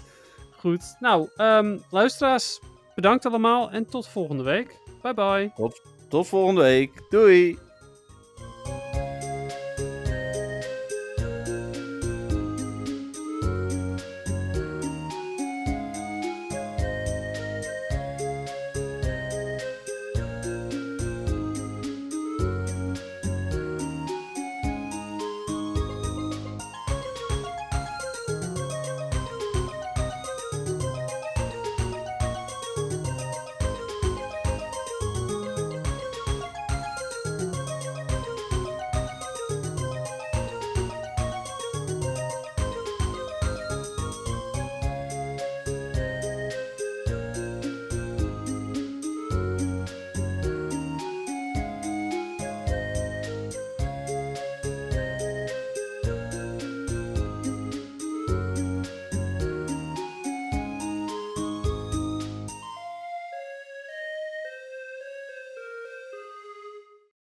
[laughs] Goed. Nou, ehm, luisteraars, bedankt allemaal en tot volgende week. Bye bye. Tot volgende week. Doei.